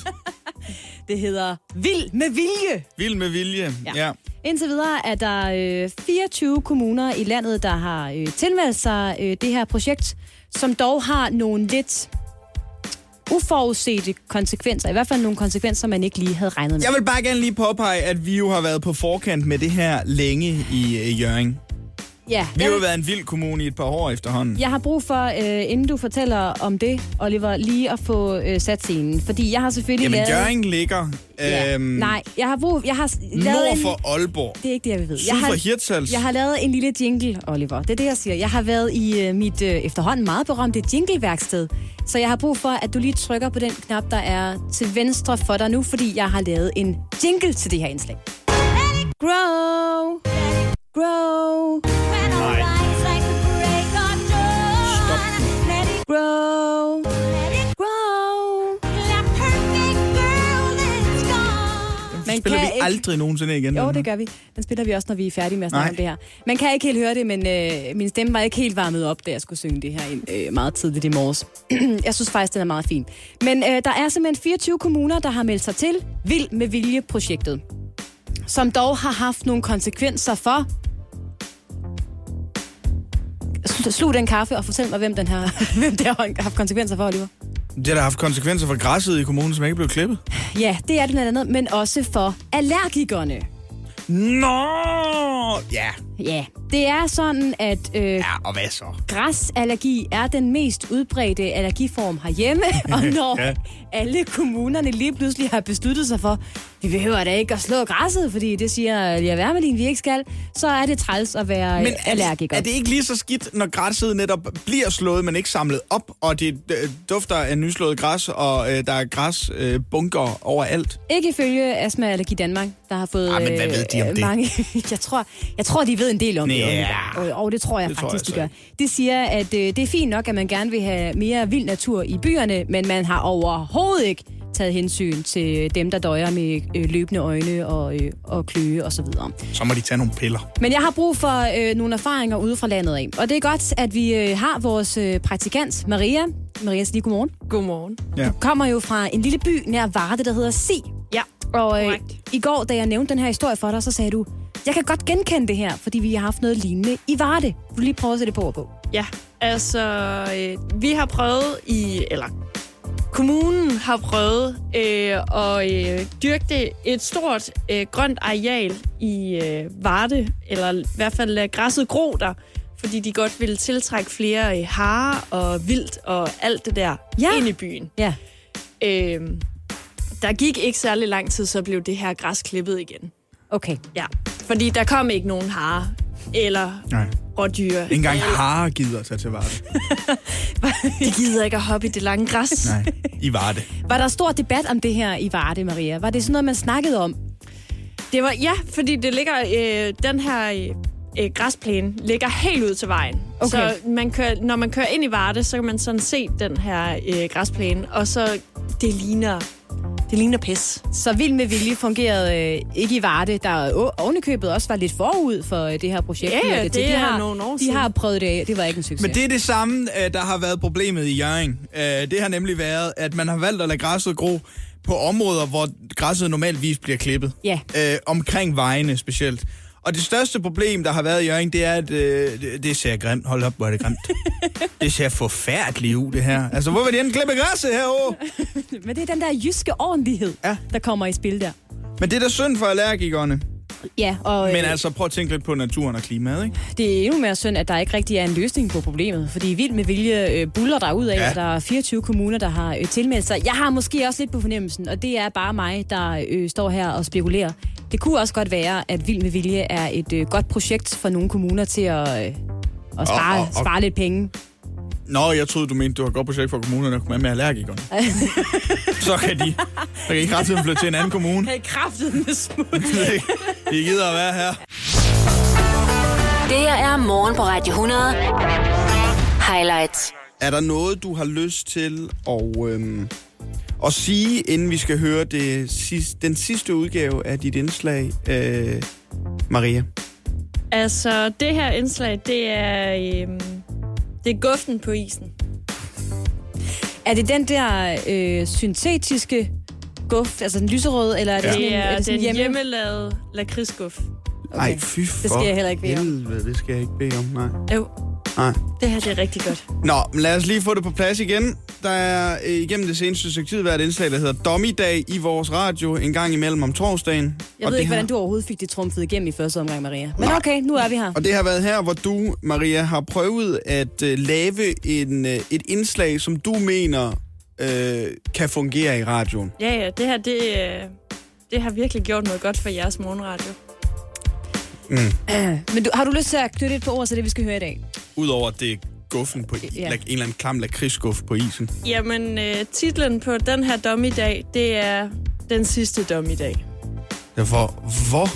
det hedder Vild med Vilje. Vild med vilje. Ja. Ja. Indtil videre er der øh, 24 kommuner i landet, der har øh, tilmeldt sig øh, det her projekt, som dog har nogle lidt uforudsete konsekvenser. I hvert fald nogle konsekvenser, man ikke lige havde regnet med. Jeg vil bare gerne lige påpege, at vi jo har været på forkant med det her længe i øh, Jørgen. Ja, Vi har jo været en vild kommune i et par år efterhånden. jeg har brug for, øh, inden du fortæller om det, Oliver, lige at få øh, sat scenen. Fordi jeg har selvfølgelig Jamen, lavet... Jørgen ligger Ja, øhm, nej, jeg har brug... Jeg har lavet nord en, for Aalborg. Det er ikke det, jeg vil vide. Syd Jeg har, for Hirtshals. Jeg har lavet en lille jingle, Oliver. Det er det, jeg siger. Jeg har været i øh, mit øh, efterhånden meget berømte jingleværksted. Så jeg har brug for, at du lige trykker på den knap, der er til venstre for dig nu, fordi jeg har lavet en jingle til det her indslag. Grow, grow, Nej. grow, grow. Den spiller vi aldrig nogensinde igen. Jo, det gør vi. Den spiller vi også, når vi er færdige med at snakke Nej. om det her. Man kan ikke helt høre det, men øh, min stemme var ikke helt varmet op, da jeg skulle synge det her ind, øh, meget tidligt i morges. jeg synes faktisk, den er meget fin. Men øh, der er simpelthen 24 kommuner, der har meldt sig til Vild med Vilje-projektet. Som dog har haft nogle konsekvenser for... Slu- Slug den kaffe og fortæl mig, hvem, den her, hvem det har haft konsekvenser for, Oliver. Det har haft konsekvenser for græsset i kommunen, som ikke blev klippet. Ja, det er det blandt andet, men også for allergikerne. Nå! Ja. Ja, det er sådan, at øh, Ja, og hvad så? Græsallergi er den mest udbredte allergiform herhjemme, og når Ja. alle kommunerne lige pludselig har besluttet sig for, vi behøver da ikke at slå græsset, fordi det siger Lea Wermelin, vi ikke skal, så er det træls at være Men er allergiker. det, er det ikke lige så skidt, når græsset netop bliver slået, men ikke samlet op, og det øh, dufter af nyslået græs, og øh, der er græsbunker øh, overalt? Ikke ifølge Astma Allergi Danmark, der har fået Ah, men hvad ved de om øh, det? mange... jeg, tror, jeg tror, de ved en del om det. Og, og det tror jeg Det tror faktisk, jeg de så gør. De siger, at øh, det er fint nok, at man gerne vil have mere vild natur i byerne, men man har overhovedet ikke taget hensyn til dem, der døjer med øh, løbende øjne og, øh, og kløe osv. Så må de tage nogle piller. Men jeg har brug for øh, nogle erfaringer ude fra landet af. Og det er godt, at vi øh, har vores øh, praktikant, Maria. Maria, lige godmorgen. Godmorgen. Ja. Du kommer jo fra en lille by nær Varde, der hedder Si. Ja, Og øh, korrekt. i går, da jeg nævnte den her historie for dig, så sagde du, jeg kan godt genkende det her, fordi vi har haft noget lignende i Varde. Vil du lige prøve at sætte det på og på? Ja, altså, øh, vi har prøvet i, eller kommunen har prøvet øh, at øh, dyrke et stort øh, grønt areal i øh, Varde, eller i hvert fald lade græsset gro der, fordi de godt ville tiltrække flere øh, harer og vildt og alt det der Ja. ind i byen. Ja. Øh, der gik ikke særlig lang tid, så blev det her græs klippet igen. Okay. Ja, fordi der kom ikke nogen harer eller Nej. rådyr. Ikke engang har gider at tage til Varde. De gider ikke at hoppe i det lange græs. Nej, I Varde. Var der stor debat om det her i Varde, Maria? Var det sådan noget, man snakkede om? Det var, ja, fordi det ligger, øh, den her øh, græsplæne ligger helt ud til vejen. Okay. Så man kører, når man kører ind i Varde, så kan man sådan se den her øh, græsplæne, og så det ligner, det ligner pis. Så Vild med Vilje fungerede øh, ikke i Varde, der ovenikøbet også var lidt forud for øh, det her projekt. Ja, ja, til. det de er har, nogle år De siden. har prøvet det af. Det var ikke en succes. Men det er det samme, øh, der har været problemet i Jørgen. Øh, Det har nemlig været, at man har valgt at lade græsset gro på områder, hvor græsset normalvis bliver klippet. Ja. Øh, omkring vejene specielt. Og det største problem, der har været i Jørgen, det er, at øh, det, det ser grimt. Hold op, hvor er det grimt. det ser forfærdeligt ud, det her. Altså, hvor vil de end klippe græsset herovre? Men det er den der jyske ordentlighed, Ja. der kommer i spil der. Men det er da synd for allergikerne. Ja, og øh, Men altså, prøv at tænke lidt på naturen og klimaet, ikke? det er endnu mere synd, at der ikke rigtig er en løsning på problemet. Fordi Vild med Vilje øh, buller der ud af, ja. at der er 24 kommuner, der har øh, tilmeldt sig. Jeg har måske også lidt på fornemmelsen, og det er bare mig, der øh, står her og spekulerer. Det kunne også godt være, at Vild med Vilje er et øh, godt projekt for nogle kommuner til at, øh, at spare, Og- og- og- spare lidt penge. Nå, jeg troede, du mente, du har et godt projekt for kommunerne at komme med, med allergikerne. så kan de, så kan ret tiden flytte til en anden kommune. Hey, kraftet med smut. de gider at være her. Det er morgen på Radio 100. Highlights. Er der noget, du har lyst til at, øhm, at sige, inden vi skal høre det sidste, den sidste udgave af dit indslag, øh, Maria? Altså, det her indslag, det er, øh, det er guften på isen. Er det den der øh, syntetiske guf, altså den lyserøde, eller er det Ja. sådan en, er er det sådan den hjemme? hjemmelavede lakridsguf. Okay. Ej, fy for Det skal jeg heller ikke bede om. helvede, det skal jeg ikke bede om, nej. Jo, nej. det her det er rigtig godt. Nå, men lad os lige få det på plads igen. Der er øh, igennem det seneste stykke tid været et indslag, der hedder Dommedag i vores radio en gang imellem om torsdagen. Jeg Og ved ikke, har- hvordan du overhovedet fik det trumfet igennem i første omgang, Maria. Men Nej. okay, nu er vi her. Og det har været her, hvor du, Maria, har prøvet at øh, lave en, øh, et indslag, som du mener øh, kan fungere i radioen. Ja, ja, det her, det, øh, det har virkelig gjort noget godt for jeres morgenradio. Men du, har du lyst til at knytte et på ord til det, vi skal høre i dag? Udover at det guffen på, Ja. ja. en eller anden klam lakridsguff på isen. Jamen, øh, titlen på den her dommedag, det er den sidste dommedag. Derfor, hvor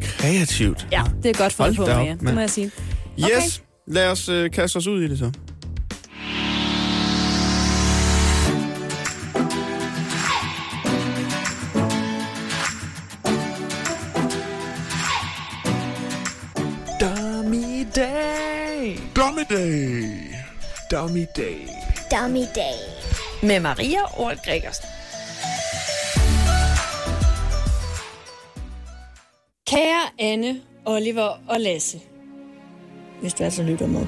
kreativt. Ja. Det er godt fundet på, Maria. Det må jeg sige. Yes, lad os øh, kaste os ud i det så. Dommedag. Dommedag. Day. Med Maria Ort Gregersen. Kære Anne, Oliver og Lasse. Hvis du altså lytter med.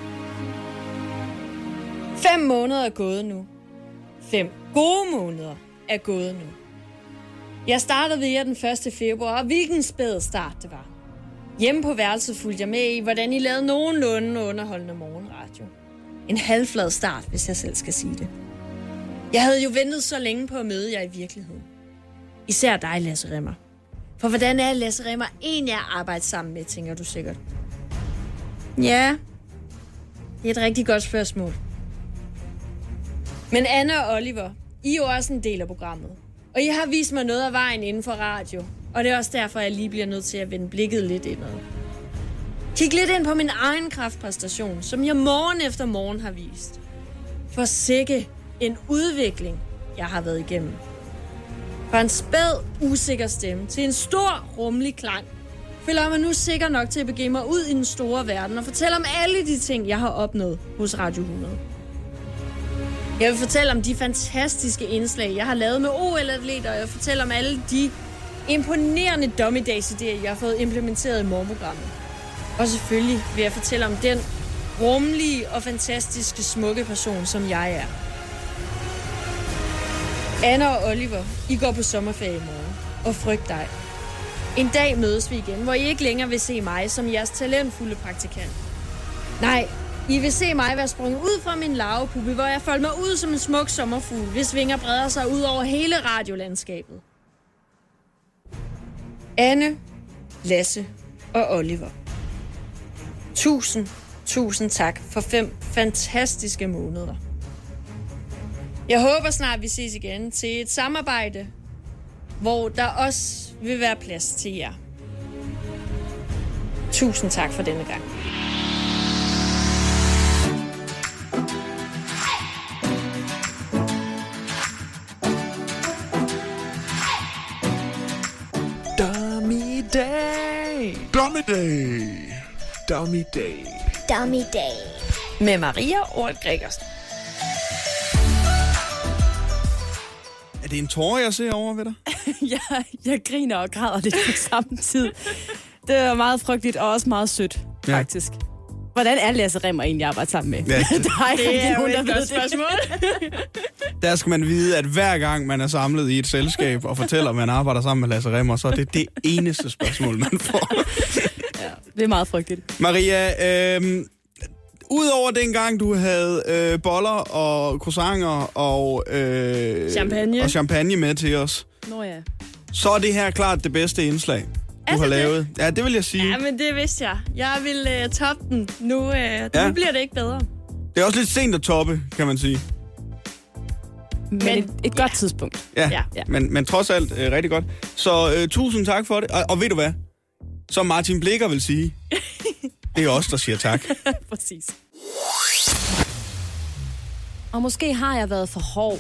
Fem måneder er gået nu. Fem gode måneder er gået nu. Jeg startede ved jer den 1. februar, og hvilken spæd start det var. Hjemme på værelset fulgte jeg med i, hvordan I lavede nogenlunde underholdende morgenradio. En halvflad start, hvis jeg selv skal sige det. Jeg havde jo ventet så længe på at møde jer i virkeligheden. Især dig, Lasse Remmer. For hvordan er Lasse Remmer en, jeg arbejder sammen med, tænker du sikkert. Ja, det er et rigtig godt spørgsmål. Men Anne og Oliver, I er jo også en del af programmet. Og I har vist mig noget af vejen inden for radio. Og det er også derfor, jeg lige bliver nødt til at vende blikket lidt indad. Kig lidt ind på min egen kraftpræstation, som jeg morgen efter morgen har vist. For sikke en udvikling, jeg har været igennem. Fra en spæd, usikker stemme til en stor, rummelig klang, føler jeg mig nu sikker nok til at begive mig ud i den store verden og fortælle om alle de ting, jeg har opnået hos Radio 100. Jeg vil fortælle om de fantastiske indslag, jeg har lavet med OL-atleter, og jeg vil fortælle om alle de imponerende dommedagsidéer, jeg har fået implementeret i morgenprogrammet. Og selvfølgelig vil jeg fortælle om den rummelige og fantastiske smukke person, som jeg er. Anna og Oliver, I går på sommerferie i morgen. Og frygt dig. En dag mødes vi igen, hvor I ikke længere vil se mig som jeres talentfulde praktikant. Nej, I vil se mig være sprunget ud fra min larvepuppe, hvor jeg folder mig ud som en smuk sommerfugl, hvis vinger breder sig ud over hele radiolandskabet. Anne, Lasse og Oliver. Tusind, tusind tak for fem fantastiske måneder. Jeg håber snart, vi ses igen til et samarbejde, hvor der også vil være plads til jer. Tusind tak for denne gang. Day. Dommedag. Dummy Day. Dummy Day. Med Maria Ort Gregersen. Er det en tårer, jeg ser over ved dig? jeg, jeg griner og græder lidt på samme tid. Det er meget frygteligt og også meget sødt, Ja. faktisk. Hvordan er Lasse Remmer egentlig arbejde sammen med? Ja, det- der er ikke Det er nogen, der et ved godt det. spørgsmål. Der skal man vide, at hver gang man er samlet i et selskab og fortæller, at man arbejder sammen med Lasse Remmer, så er det det eneste spørgsmål, man får. Det er meget frygteligt. Maria, øh, udover dengang, du havde øh, boller og croissanter og, øh, Champagne. og champagne med til os, Nå ja. så er det her klart det bedste indslag, du Er har det? lavet. Ja, det vil jeg sige. Ja, men det vidste jeg. Jeg vil uh, toppe den. Nu, uh, Ja. nu bliver det ikke bedre. Det er også lidt sent at toppe, kan man sige. Men, Men- et, et godt tidspunkt. Ja, Ja. ja. Men, men trods alt øh, rigtig godt. Så øh, tusind tak for det. Og, og ved du hvad? Som Martin Blikker vil sige, det er os, der siger tak. Præcis. Og måske har jeg været for hård,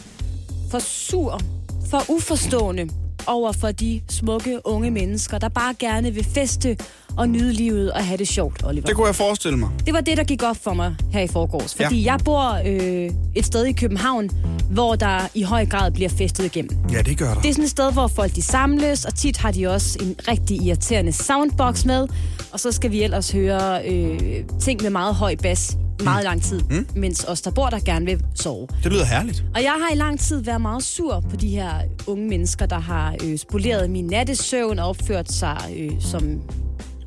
for sur, for uforstående over for de smukke unge mennesker, der bare gerne vil feste og nyde livet og have det sjovt, Oliver. Det kunne jeg forestille mig. Det var det, der gik op for mig her i forgårs. Fordi ja. jeg bor øh, et sted i København, hvor der i høj grad bliver festet igennem. Ja, det gør der. Det er sådan et sted, hvor folk de samles, og tit har de også en rigtig irriterende soundbox med. Og så skal vi ellers høre øh, ting med meget høj bas meget lang tid, mm. mens os, der bor der, gerne vil sove. Det lyder herligt. Og jeg har i lang tid været meget sur på de her unge mennesker, der har øh, spoleret min nattesøvn og opført sig øh, som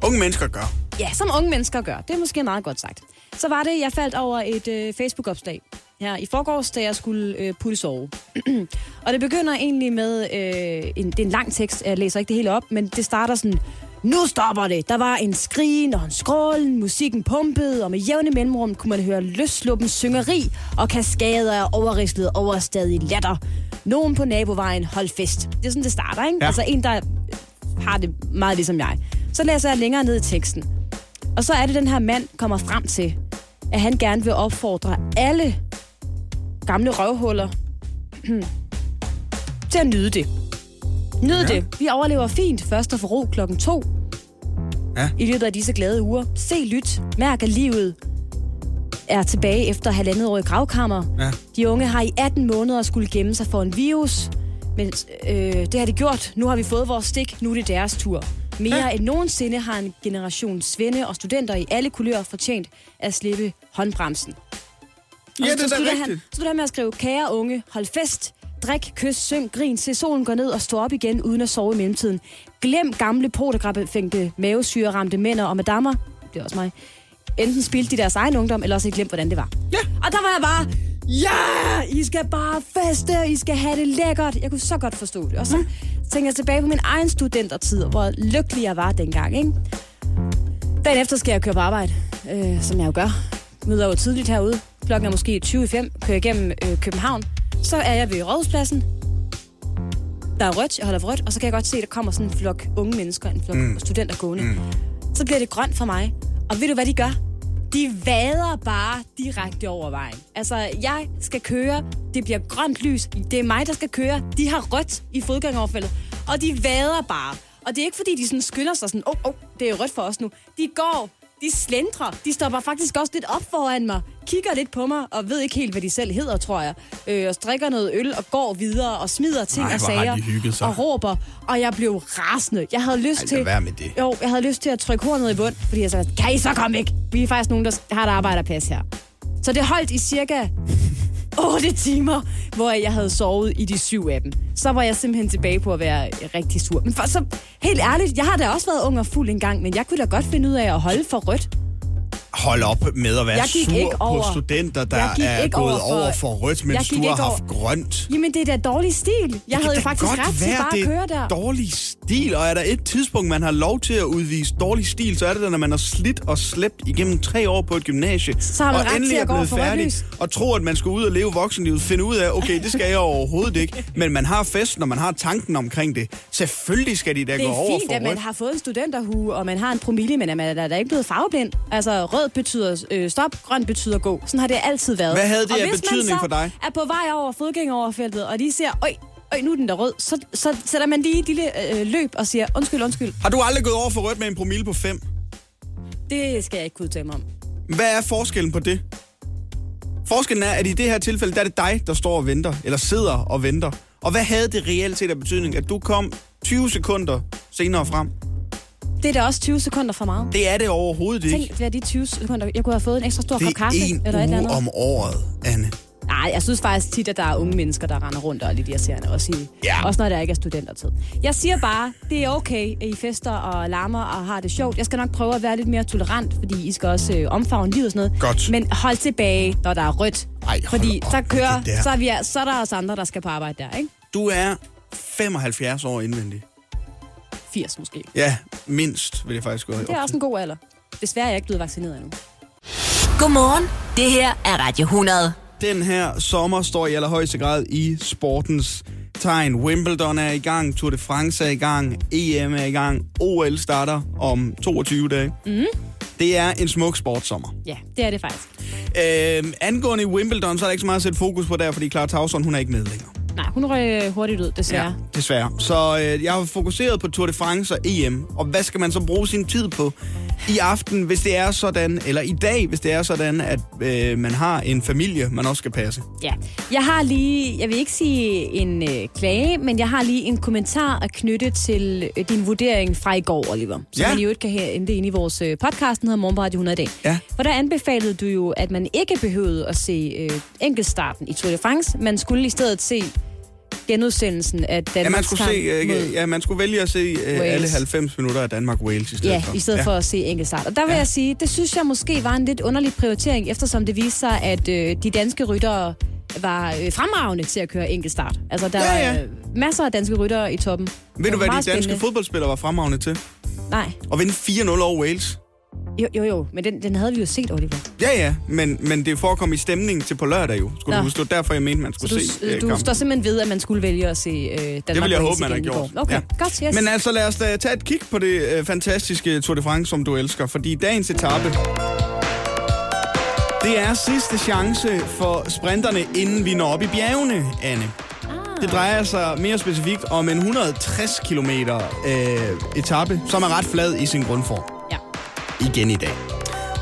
Unge mennesker gør. Ja, som unge mennesker gør. Det er måske meget godt sagt. Så var det, jeg faldt over et øh, Facebook-opslag her i forgårs, da jeg skulle øh, putte sove. og det begynder egentlig med, øh, en, det er en lang tekst, jeg læser ikke det hele op, men det starter sådan, nu stopper det. Der var en skrigen og en skrålen, musikken pumpede, og med jævne mellemrum kunne man høre løsluppen syngeri og kaskader af overrislet overstadig latter. Nogen på nabovejen holdt fest. Det er sådan, det starter, ikke? Ja. Altså en, der har det meget ligesom jeg. Så læser jeg længere ned i teksten. Og så er det, den her mand kommer frem til, at han gerne vil opfordre alle gamle røvhuller til at nyde det. Nyde ja. det. Vi overlever fint først og for ro klokken to. Ja. I løbet af disse glade uger. Se, lyt, mærk at livet er tilbage efter halvandet år i gravkammer. Ja. De unge har i 18 måneder skulle gemme sig for en virus. Men øh, det har de gjort. Nu har vi fået vores stik. Nu er det deres tur. Mere ja. end nogensinde har en generation svende og studenter i alle kulører fortjent at slippe håndbremsen. Og Ja, så det er da rigtigt. Han, så slutter han med at skrive, kære unge, hold fest, drik, kys, syng, grin, se solen gå ned og stå op igen uden at sove i mellemtiden. Glem gamle potegrappefængte, mavesyreramte mænd og madammer, det er også mig, enten spildte de deres egen ungdom, eller også ikke glemt, hvordan det var. Ja. Og der var jeg bare, ja, I skal bare feste, I skal have det lækkert. Jeg kunne så godt forstå det. Og så tænker jeg tilbage på min egen studentertid, hvor lykkelig jeg var dengang, ikke? Dagen efter skal jeg køre på arbejde, øh, som jeg jo gør. Møder jo tidligt herude. Klokken er måske 20 i 5. Kører igennem øh, København. Så er jeg ved Rådhuspladsen. Der er rødt, jeg holder for rødt, og så kan jeg godt se, at der kommer sådan en flok unge mennesker, en flok mm. studenter gående. Mm. Så bliver det grønt for mig. Og ved du, hvad de gør? De vader bare direkte over vejen. Altså, jeg skal køre, det bliver grønt lys, det er mig, der skal køre, de har rødt i fodgængeroverfældet, og de vader bare. Og det er ikke, fordi de sådan skynder sig sådan, åh, oh, oh, det er rødt for os nu. De går, de slendrer, de stopper faktisk også lidt op foran mig, kigger lidt på mig, og ved ikke helt, hvad de selv hedder, tror jeg. Øh, og strikker noget øl og går videre og smider ting Ej, og sager. Og råber, og jeg blev rasende. Jeg havde lyst Ej, til... være med det. Jo, jeg havde lyst til at trykke hornet i bund, fordi jeg sagde, kan I så komme væk? Vi er faktisk nogen, der har et arbejderplads her. Så det holdt i cirka 8 timer, hvor jeg havde sovet i de syv af dem. Så var jeg simpelthen tilbage på at være rigtig sur. Men for, så, helt ærligt, jeg har da også været ung og fuld en gang, men jeg kunne da godt finde ud af at holde for rødt. Hold op med at være Jeg gik sur ikke over- på studenter, der er gået over for- over for rødt, mens du har over- haft grønt. Jamen, det er da dårlig stil. Jeg Det havde jo faktisk ret til bare det at køre der. er dårlig stil, og er der et tidspunkt, man har lov til at udvise dårlig stil, så er det da, når man har slidt og slæbt igennem tre år på et gymnasie, Så har man og ret endelig til at er gå blevet for rødt færdig, og tror, at man skal ud og leve voksenlivet, finde ud af, okay, det skal jeg overhovedet ikke, men man har fest, når man har tanken omkring det. Selvfølgelig skal de da Det gå er over fint, for at man har fået en studenterhue, og man har en promille, men at man er da ikke blevet farveblind. Altså, rød betyder øh, stop, grøn betyder gå. Sådan har det altid været. Hvad havde det og af betydning for dig? er på vej over fodgængeroverfeltet, og de ser, øj, øj, nu er den der rød, så, så sætter man lige et lille øh, løb og siger, undskyld, undskyld. Har du aldrig gået over for rødt med en promille på 5? Det skal jeg ikke kunne udtale mig om. Hvad er forskellen på det? Forskellen er, at i det her tilfælde, der er det dig, der står og venter, eller sidder og venter. Og hvad havde det reelt set af betydning, at du kom 20 sekunder senere frem? Det er da også 20 sekunder for meget. Det er det overhovedet ikke. Tænk, hvad er de 20 sekunder? Jeg kunne have fået en ekstra stor det kop er kaffe, en eller et eller uge andet. om året, Anne. Nej, jeg synes faktisk tit, at der er unge mennesker, der render rundt og er lidt irriterende. Også, i, Ja. også når der ikke er studentertid. Jeg siger bare, det er okay, at I fester og larmer og har det sjovt. Jeg skal nok prøve at være lidt mere tolerant, fordi I skal også øh, omfavne livet og sådan noget. Godt. Men hold tilbage, når der er rødt. Ej, fordi op så kører, det så er, vi, så er der os andre, der skal på arbejde der, ikke? Du er 75 år indvendig. 80 måske. Ja, mindst vil jeg faktisk gå Det er også en god alder. Desværre er jeg ikke blevet vaccineret endnu. Godmorgen. Det her er Radio 100. Den her sommer står i allerhøjeste grad i sportens tegn. Wimbledon er i gang, Tour de France er i gang, EM er i gang, OL starter om 22 dage. Mm. Det er en smuk sportsommer. Ja, det er det faktisk. Øh, angående Wimbledon, så er der ikke så meget at sætte fokus på der, fordi Clara Tauson, hun er ikke med længere. Nej, hun røg øh, hurtigt ud, desværre. desværre. Så øh, jeg har fokuseret på Tour de France og EM, og hvad skal man så bruge sin tid på i aften, hvis det er sådan, eller i dag, hvis det er sådan, at øh, man har en familie, man også skal passe. Ja, jeg har lige, jeg vil ikke sige en øh, klage, men jeg har lige en kommentar at knytte til øh, din vurdering fra i går, Oliver. Som Ja. man jo ikke kan hente ind i vores øh, podcast, den hedder Morgen på Radio 100 dag. Ja. For der anbefalede du jo, at man ikke behøvede at se øh, enkeltstarten i Tour de France. Man skulle i stedet se genudsendelsen af Ja, Danmarks man skulle, se, kamp mod- øh, ja, man skulle vælge at se øh, Wales. alle 90 minutter af Danmark-Wales i stedet Ja, for. i stedet ja. for at se enkeltstart. Og der vil ja. jeg sige, det synes jeg måske var en lidt underlig prioritering, eftersom det viste sig, at øh, de danske ryttere var øh, fremragende til at køre enkeltstart. Altså, der Ja, ja. var øh, masser af danske ryttere i toppen. Ved du, hvad de danske spændende. fodboldspillere var fremragende til? Nej, At vinde 4-0 over Wales. Jo, jo, jo, men den, den havde vi jo set, Oliver. Ja, ja, men, men det forekom i stemning til på lørdag jo. Skulle Nå. du huske, det var derfor, jeg mente, man Så skulle du, se øh, øh, du kampen. står simpelthen ved, at man skulle vælge at se øh, Danmark Det vil jeg håbe, man har gjort. Okay, Ja. godt, yes. Men altså, lad os da tage et kig på det øh, fantastiske Tour de France, som du elsker. Fordi dagens etape, det er sidste chance for sprinterne, inden vi når op i bjergene, Anne. Ah. Det drejer sig mere specifikt om en 160 km øh, etape, som er ret flad i sin grundform. Igen i dag.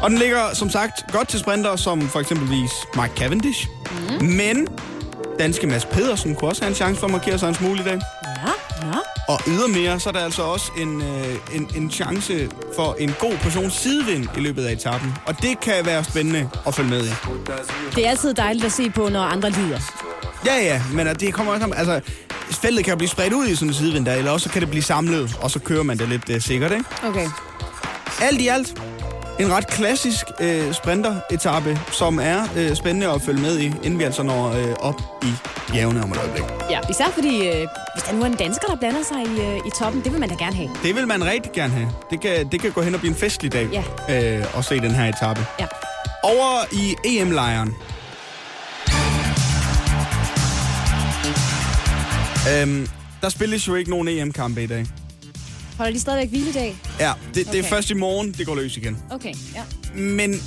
Og den ligger som sagt godt til sprinter som for eksempelvis Mark Cavendish. Mm. Men danske Mads Pedersen kunne også have en chance for at markere sig en smule i dag. Ja, ja. Og ydermere, så er der altså også en, øh, en, en chance for en god portion sidevind i løbet af etappen. Og det kan være spændende at følge med i. Det er altid dejligt at se på, når andre lider. Ja, ja, men det kommer også om, altså, feltet kan blive spredt ud i sådan en sidevind der, eller også kan det blive samlet, og så kører man det lidt øh, sikkert, ikke? Okay. Alt i alt, en ret klassisk øh, sprinter-etappe, som er øh, spændende at følge med i, inden vi altså når øh, op i bjergene om et øjeblik. Ja, især fordi, øh, hvis der nu er en dansker, der blander sig i, øh, i toppen, det vil man da gerne have. Det vil man rigtig gerne have. Det kan, det kan gå hen og blive en festlig dag Ja. øh, at se den her etape. Ja. Over i EM-lejren. Øhm, der spilles jo ikke nogen EM-kampe i dag. Holder de stadigvæk hviledag? Ja, det, det er Okay. først i morgen, det går løs igen. Okay, ja. Men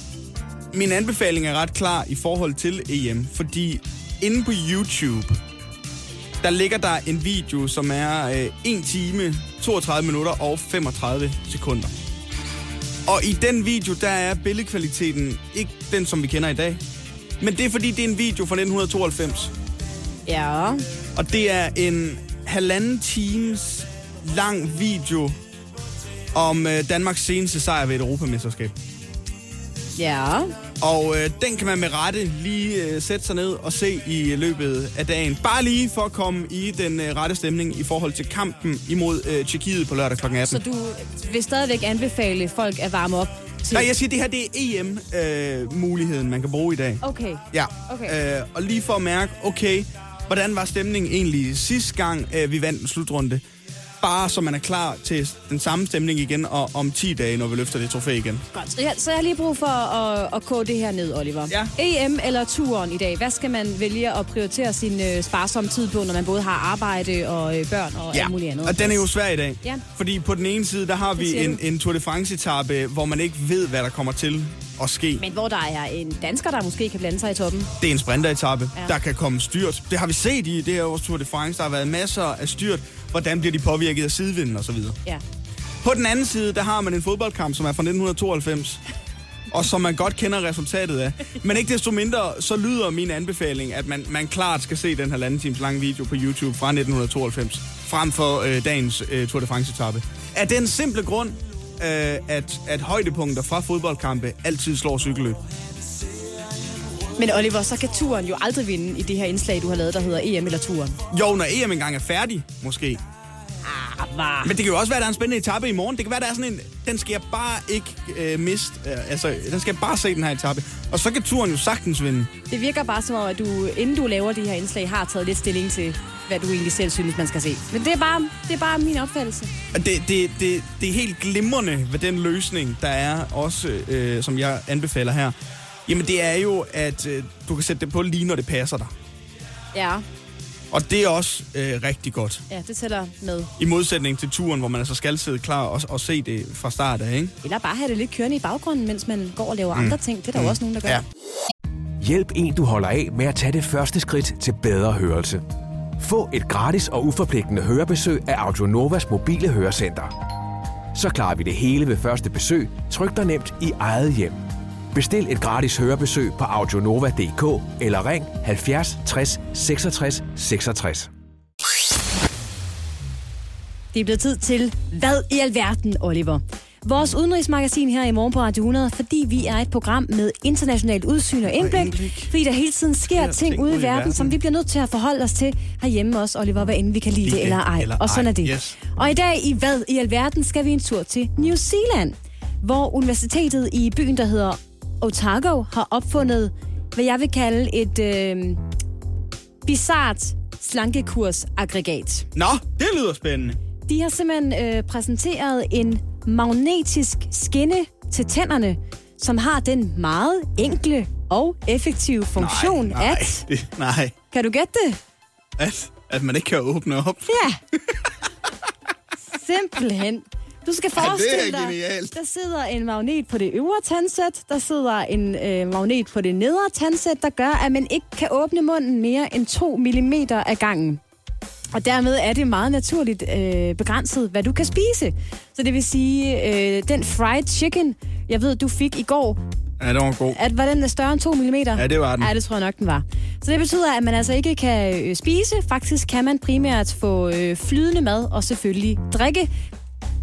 min anbefaling er ret klar i forhold til EM, fordi inde på YouTube, der ligger der en video, som er øh, 1 time, 32 minutter og 35 sekunder. Og i den video, der er billedkvaliteten ikke den, som vi kender i dag. Men det er fordi, det er en video fra 1992. Ja. Og det er en halvanden times lang video om øh, Danmarks seneste sejr ved et europamesterskab. Ja. Og øh, den kan man med rette lige øh, sætte sig ned og se i løbet af dagen. Bare lige for at komme i den øh, rette stemning i forhold til kampen imod øh, Tjekkiet på lørdag kl. 18. Så du vil stadigvæk anbefale folk at varme op til... Nej, jeg siger, det her det er EM-muligheden, man kan bruge i dag. Okay. Ja, Okay. Øh, og lige for at mærke, okay, hvordan var stemningen egentlig sidste gang, øh, vi vandt en slutrunde? Bare så man er klar til den samme stemning igen og om 10 dage, når vi løfter det trofæ igen. Godt. Så jeg, så jeg har lige brug for at, at koge det her ned, Oliver. Ja. EM eller turen i dag? Hvad skal man vælge at prioritere sin øh, sparsomme tid på, når man både har arbejde og øh, børn og alt muligt andet? og den er jo svær i dag. Ja. Fordi på den ene side, der har vi en, du. en Tour de France-etappe, hvor man ikke ved, hvad der kommer til at ske. Men hvor der er en dansker, der måske kan blande sig i toppen. Det er en sprinteretappe. Ja. Ja. Der kan komme styrt. Det har vi set i det her års Tour de France. Der har været masser af styrt. Hvordan bliver de påvirket af sidevinden osv. Ja. På den anden side, der har man en fodboldkamp, som er fra 1992. Og som man godt kender resultatet af. Men ikke desto mindre, så lyder min anbefaling, at man, man klart skal se den her halvanden times lange video på YouTube fra 1992, frem for øh, dagens øh, Tour de France-etappe. Af den simple grund, øh, at, at højdepunkter fra fodboldkampe altid slår cykelløb. Men Oliver, så kan turen jo aldrig vinde i det her indslag, du har lavet, der hedder EM eller turen. Jo, når EM engang er færdig, måske. Ah. Men det kan jo også være, at der er en spændende etape i morgen. Det kan være, der er sådan en, den skal jeg bare ikke øh, miste. Øh, altså, den skal jeg bare se, den her etape. Og så kan turen jo sagtens vinde. Det virker bare som om, at du, inden du laver det her indslag, har taget lidt stilling til, hvad du egentlig selv synes, man skal se. Men det er bare, det er bare min opfattelse. Det, det, det, det er helt glimrende ved den løsning, der er også, øh, som jeg anbefaler her. Jamen det er jo, at øh, du kan sætte det på lige, når det passer dig. Ja, Og det er også øh, rigtig godt. ja det tæller med. I modsætning til turen, hvor man altså skal sidde klar og, og se det fra start af, ikke? Eller bare have det lidt kørende i baggrunden, mens man går og laver mm. andre ting. Det er der mm. også nogen, der gør. Ja. Hjælp en, du holder af med at tage det første skridt til bedre hørelse. Få et gratis og uforpligtende hørebesøg af Audionovas mobile hørecenter. Så klarer vi det hele ved første besøg, tryk dig nemt i eget hjem. Bestil et gratis hørebesøg på audionova.dk eller ring 70 60 66 66. Det er blevet tid til Hvad i alverden, Oliver? Vores udenrigsmagasin her i morgen på Radio 100, fordi vi er et program med internationalt udsyn og indblik, fordi der hele tiden sker ting ting ude i verden, verden. som vi bliver nødt til at forholde os til herhjemme også, Oliver, hvad end vi kan lide det eller ej. eller og sådan er det. yes. Og i dag i Hvad i alverden skal vi en tur til New Zealand, hvor universitetet i byen, der hedder Otago, har opfundet, hvad jeg vil kalde et øh, bizart slankekurs-aggregat. Nå, det lyder spændende. De har simpelthen øh, præsenteret en magnetisk skinne til tænderne, som har den meget enkle og effektive funktion nej, nej, at... Det, nej, Kan du gætte det? at, at man ikke kan åbne op. Ja. Simpelthen. Du skal er forestille dig, genialt. der sidder en magnet på det øvre tandsæt, der sidder en øh, magnet på det nedre tandsæt, der gør, at man ikke kan åbne munden mere end 2 mm ad gangen. Og dermed er det meget naturligt øh, begrænset, hvad du kan spise. Så det vil sige, øh, den fried chicken, jeg ved, du fik i går, Ja, det var god. at var den større end 2 mm? Ja, det var den. Ja, det tror jeg nok, den var. Så det betyder, at man altså ikke kan øh, spise. Faktisk kan man primært få øh, flydende mad og selvfølgelig drikke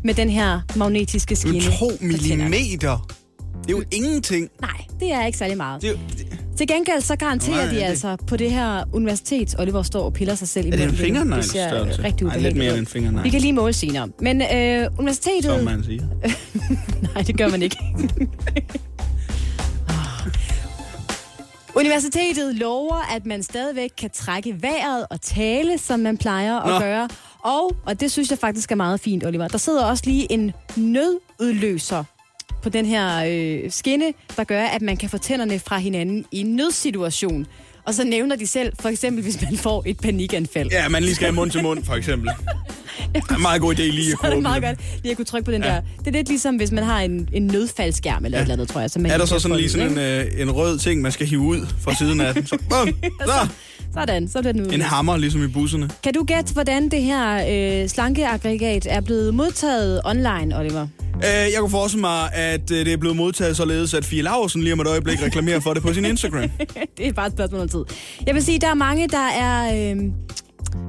med den her magnetiske Det er skinne. to på tænderne. millimeter. Det er jo ingenting. Nej, det er ikke særlig meget. Det er jo, det, Til gengæld så garanterer Nej, de det- altså på det her universitet, Oliver står og piller sig selv i er det en munden. fingernegl Det rigtig Nej, lidt mere end en fingernegl. Vi kan lige måle senere. Men øh, universitetet... som man siger. Nej, det gør man ikke. Universitetet lover, at man stadigvæk kan trække vejret og tale, som man plejer at Nå. gøre. Og, og det synes jeg faktisk er meget fint, Oliver. Der sidder også lige en nødudløser på den her øh, skinne, der gør, at man kan få tænderne fra hinanden i en nødsituation. Og så nævner de selv, for eksempel hvis man får et panikanfald. Ja, man lige skal have mund til mund, for eksempel. Det er en meget god idé lige at er det kunne meget godt lige at kunne trykke på den Ja. der. Det er lidt ligesom, hvis man har en, en nødfaldsskærm eller ja. et eller andet, tror jeg. Så man Er der så sådan lige sådan en, øh, en rød ting, man skal hive ud fra siden af den? Så, bum, så. Sådan, så bliver den ud. En hammer, ligesom i busserne. Kan du gætte, hvordan det her øh, slankeaggregat er blevet modtaget online, Oliver? Øh, jeg kunne forestille mig, at øh, det er blevet modtaget således, at Fie Laursen lige om et øjeblik reklamerer for det på sin Instagram. det er bare et spørgsmål om tid. Jeg vil sige, der er mange, der er, øh,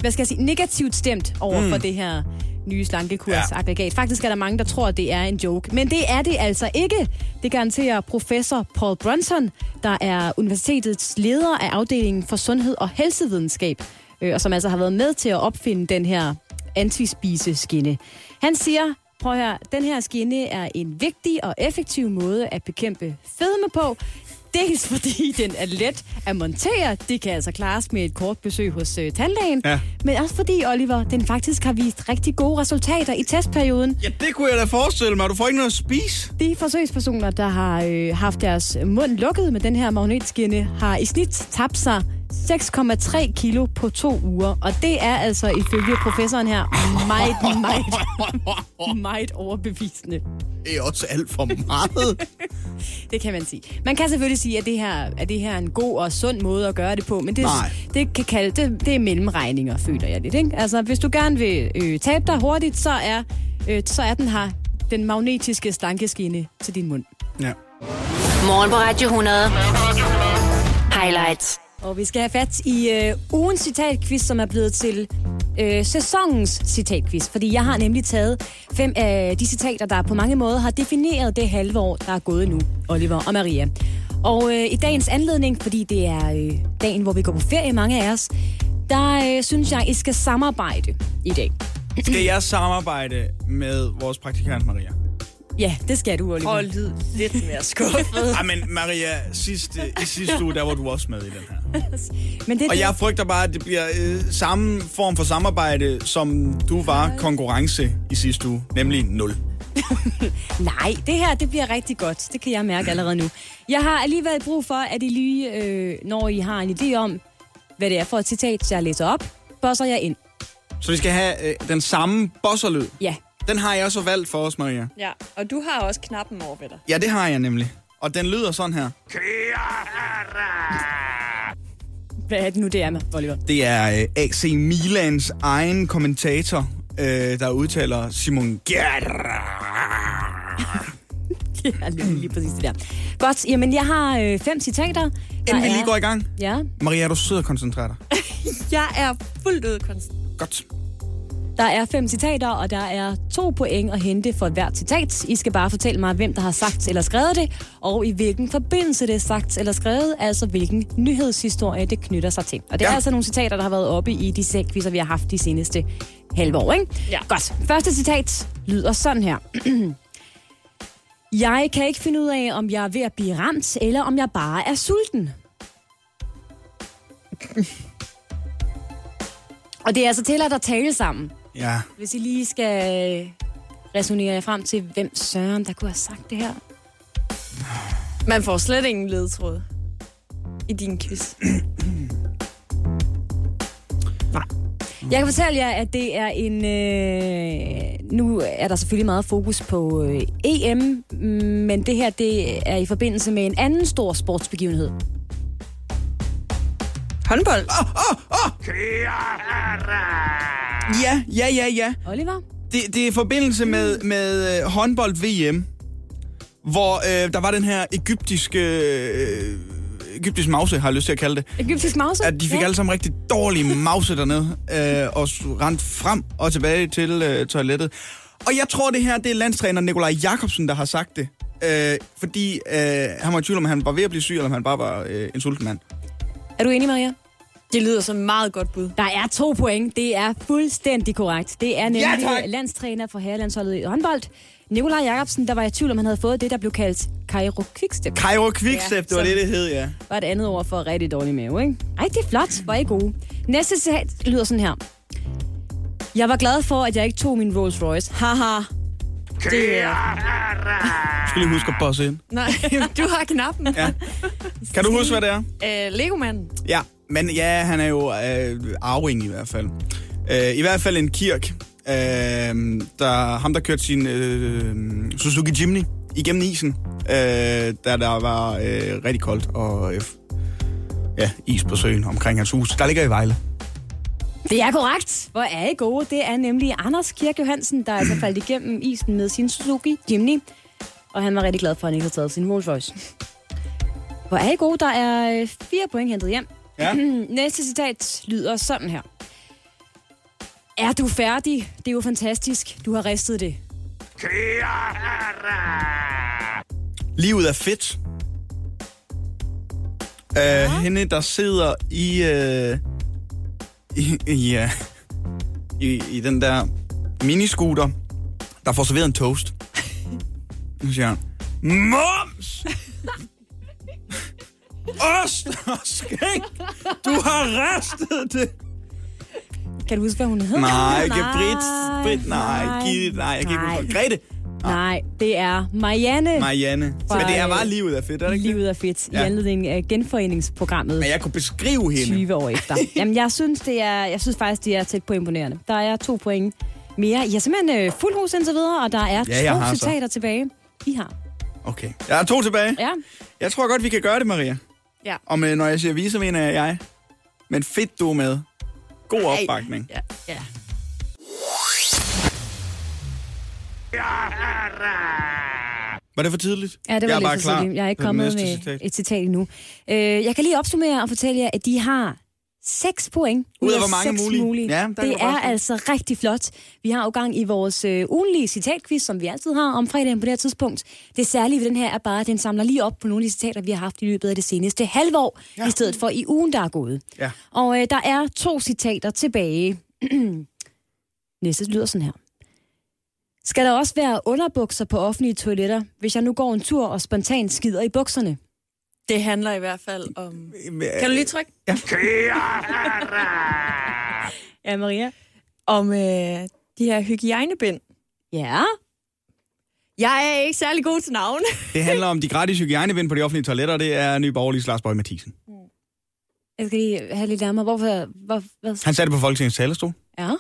hvad skal jeg sige, negativt stemt over mm. for det her nye slankekurssaggregat. Ja. Faktisk er der mange, der tror, at det er en joke. Men det er det altså ikke. Det garanterer professor Paul Brunson, der er universitetets leder af afdelingen for sundhed og helsevidenskab, øh, og som altså har været med til at opfinde den her antispiseskinne. Han siger, prøv at høre, den her skinne er en vigtig og effektiv måde at bekæmpe fedme på. Dels fordi den er let at montere, det kan altså klares med et kort besøg hos øh, tandlægen, Ja. men også fordi, Oliver, den faktisk har vist rigtig gode resultater i testperioden. Ja, det kunne jeg da forestille mig. Du får ikke noget at spise. De forsøgspersoner, der har øh, haft deres mund lukket med den her magnetskinne, har i snit tabt sig 6,3 kilo på to uger. Og det er altså ifølge professoren her meget, meget, meget overbevisende. Det er også alt for meget. Det kan man sige. Man kan selvfølgelig sige, at det her, at det her er en god og sund måde at gøre det på, men det, Nej. det, kan kalde, det, det er mellemregninger, føler jeg lidt. Ikke? Altså, hvis du gerne vil øh, tabe dig hurtigt, så er, øh, så er den her den magnetiske slankeskinne til din mund. ja. Morgen på Radio 100. Highlights. Og vi skal have fat i øh, ugens citatquiz, som er blevet til øh, sæsonens citatquiz. Fordi jeg har nemlig taget fem af de citater, der på mange måder har defineret det halve år, der er gået nu, Oliver og Maria. Og øh, i dagens anledning, fordi det er øh, dagen, hvor vi går på ferie, mange af os, der øh, synes jeg, I skal samarbejde i dag. Skal jeg samarbejde med vores praktikant Maria? Ja, det skal du, Oliver. Og lyd lidt mere skuffet. Ej, men Maria, sidste, i sidste uge, der var du også med i den her. Men det, Og jeg frygter bare, at det bliver øh, samme form for samarbejde, som du var konkurrence i sidste uge, nemlig 0. Nej, det her det bliver rigtig godt. Det kan jeg mærke allerede nu. Jeg har alligevel brug for, at I lige, øh, når I har en idé om, hvad det er for et citat, jeg læser op, bosser jeg ind. Så vi skal have øh, den samme bosserlyd. Ja. Den har jeg også valgt for os, Maria. ja, og du har også knappen over ved dig. Ja, det har jeg nemlig. Og den lyder sådan her. Hvad er det nu, det er med, Oliver? Det er øh, AC Milans egen kommentator, øh, der udtaler Simon Gerrard. Er lige, lige præcis det der. Godt, jamen jeg har øh, fem citater. der Inden vi er- lige går i gang. Ja, Maria, du sidder og koncentrerer dig. Jeg er fuldt ud konstant. Godt. Der er fem citater, og der er to point at hente for hvert citat. I skal bare fortælle mig, hvem der har sagt eller skrevet det, og i hvilken forbindelse det er sagt eller skrevet, altså hvilken nyhedshistorie det knytter sig til. Og det er Ja. altså nogle citater, der har været oppe i de sækquizzer, vi har haft de seneste halve år, ikke? Ja. Godt. Første citat lyder sådan her. Jeg kan ikke finde ud af, om jeg er ved at blive ramt, eller om jeg bare er sulten. Og det er altså til at tale sammen. Ja. Hvis I lige skal resonere jer frem til, hvem Søren, der kunne have sagt det her. Man får slet ingen ledtråd i din quiz. Jeg kan fortælle jer, at det er en... Øh, nu er der selvfølgelig meget fokus på øh, EM, men det her det er i forbindelse med en anden stor sportsbegivenhed. Håndbold. Ja, ja, ja, ja. Oliver? Det, det er i forbindelse med, med øh, håndbold-VM, hvor øh, der var den her egyptiske... Øh, egyptisk mause, har jeg lyst til at kalde det. Egyptisk mause? At de fik ja. alle sammen rigtig dårlige mause dernede, øh, og rendte frem og tilbage til øh, toilettet. Og jeg tror, det her det er landstræner Nikolaj Jakobsen, der har sagt det. Øh, fordi øh, han var i tvivl om, han var ved at blive syg, eller om han bare var øh, en sulten mand. Er du enig, Maria? Det lyder som et meget godt bud. Der er to point. Det er fuldstændig korrekt. Det er nemlig Ja, tak. landstræner for herrelandsholdet i håndbold. Nikolaj Jacobsen, der var i tvivl om, han havde fået det, der blev kaldt Cairo Quickstep. Cairo Quickstep, Ja, det var det, det hed, ja. var et andet ord for rigtig dårlig mave, ikke? Ej, det er flot. Hvor er I gode. Næste citat lyder sådan her. Jeg var glad for, at jeg ikke tog min Rolls Royce. Haha. Det er... Du skal lige huske at bosse ind. Nej, du har knappen. Ja. Kan du huske, hvad det er? Øh, Lego-manden. Ja, men ja, han er jo øh, arving i hvert fald. Øh, I hvert fald en kirk. Øh, der, ham, der kørte sin øh, Suzuki Jimny igennem isen, øh, da der var øh, rigtig koldt og øh, ja, is på søen omkring hans hus. Der ligger i Vejle. Det er korrekt. Hvor er I gode? Det er nemlig Anders Kirk Johansen, der er altså faldt igennem isen med sin Suzuki Jimny. Og han var rigtig glad for, at han ikke har taget sin Rolls Royce. Hvor er I gode? Der er øh, fire point hentet hjem. Ja. Næste citat lyder sådan her. Er du færdig? Det er jo fantastisk. Du har ristet det. Livet er fedt. Ja. Uh, hende, der sidder i, uh, i, i, uh, i, i den der miniscooter, der får serveret en toast. Nu siger han, Moms! Ost og skæg! Du har restet det! Kan du huske, hvad hun hedder? Nej, ikke Britt. Britt, nej. Gitte, nej, jeg kan ikke nej. huske. Grete. Nej, det er Marianne. Marianne. Fra, Men det er bare øh, livet er fedt, er det ikke? Livet er fedt. Ja. I anledning af genforeningsprogrammet. Men jeg kunne beskrive hende. 20 år efter. Jamen, jeg synes, det er, jeg synes faktisk, det er tæt på imponerende. Der er to point mere. Jeg har simpelthen øh, fuld hus indtil videre, og der er Ja, to har så. citater tilbage. I har. Okay. Jeg har to tilbage. Ja. Jeg tror godt, vi kan gøre det, Maria. Ja. Og øh, når jeg siger vi, så mener jeg jeg. Men fedt, du er med. God opbakning. Ja, ja. Var det for tidligt? Ja, det var jeg er lidt bare for tidligt. Jeg er ikke kommet med citat. et citat endnu. Øh, jeg kan lige opsummere og fortælle jer, at de har 6 point Ud af hvor mange seks mulige? Ja, det er altså rigtig flot. Vi har jo gang i vores øh, ugenlige citatquiz, som vi altid har om fredagen på det her tidspunkt. Det særlige ved den her er bare, at den samler lige op på nogle af de citater, vi har haft i løbet af det seneste halve år, ja. i stedet for i ugen, der er gået. Ja. Og øh, der er to citater tilbage. Næste lyder sådan her. Skal der også være underbukser på offentlige toiletter, hvis jeg nu går en tur og spontant skider i bukserne? Det handler i hvert fald om... Kan du lige trykke? Ja, Maria? Om øh, de her hygiejnebind. Ja. Jeg er ikke særlig god til navne. Det handler om de gratis hygiejnevind på de offentlige toiletter. Det er Nye Borgerlige Lars Bøge Mathisen. Jeg skal lige have lidt nærmere. Hvorfor? Hvor, hvad? Han satte det på Folketingets talerstol. Ja.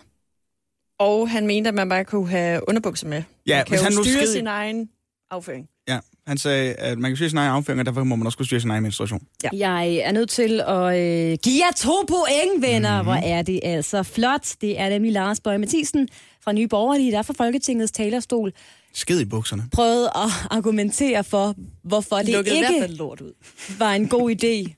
Og han mente, at man bare kunne have underbukser med. Ja, man kan hvis jo han nu styre sked- sin egen afføring. Ja, han sagde, at man kan styre sin egen afføring, og derfor må man også kunne styre sin egen menstruation. Ja. Jeg er nødt til at øh, give jer to point, venner. Mm-hmm. Hvor er det altså flot. Det er nemlig Lars Bøge Mathisen fra Nye Borgerlige, der fra Folketingets talerstol Skid i bukserne. prøvede at argumentere for, hvorfor det lukkede ikke lort ud. var en god idé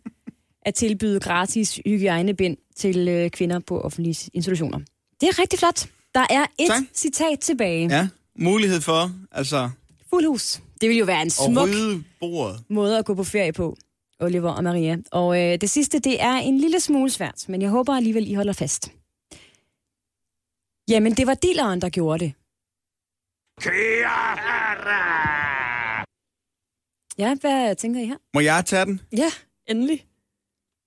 at tilbyde gratis hygiejnebind til øh, kvinder på offentlige institutioner. Det er rigtig flot. Der er et Tak. citat tilbage. Ja, mulighed for, altså, Fuld hus. Det vil jo være en smuk bordet. måde at gå på ferie på, Oliver og Maria. Og øh, det sidste, det er en lille smule svært, men jeg håber alligevel, I holder fast. Jamen, det var dealeren, der gjorde det. Ja, hvad tænker I her? Må jeg tage den? Ja, endelig.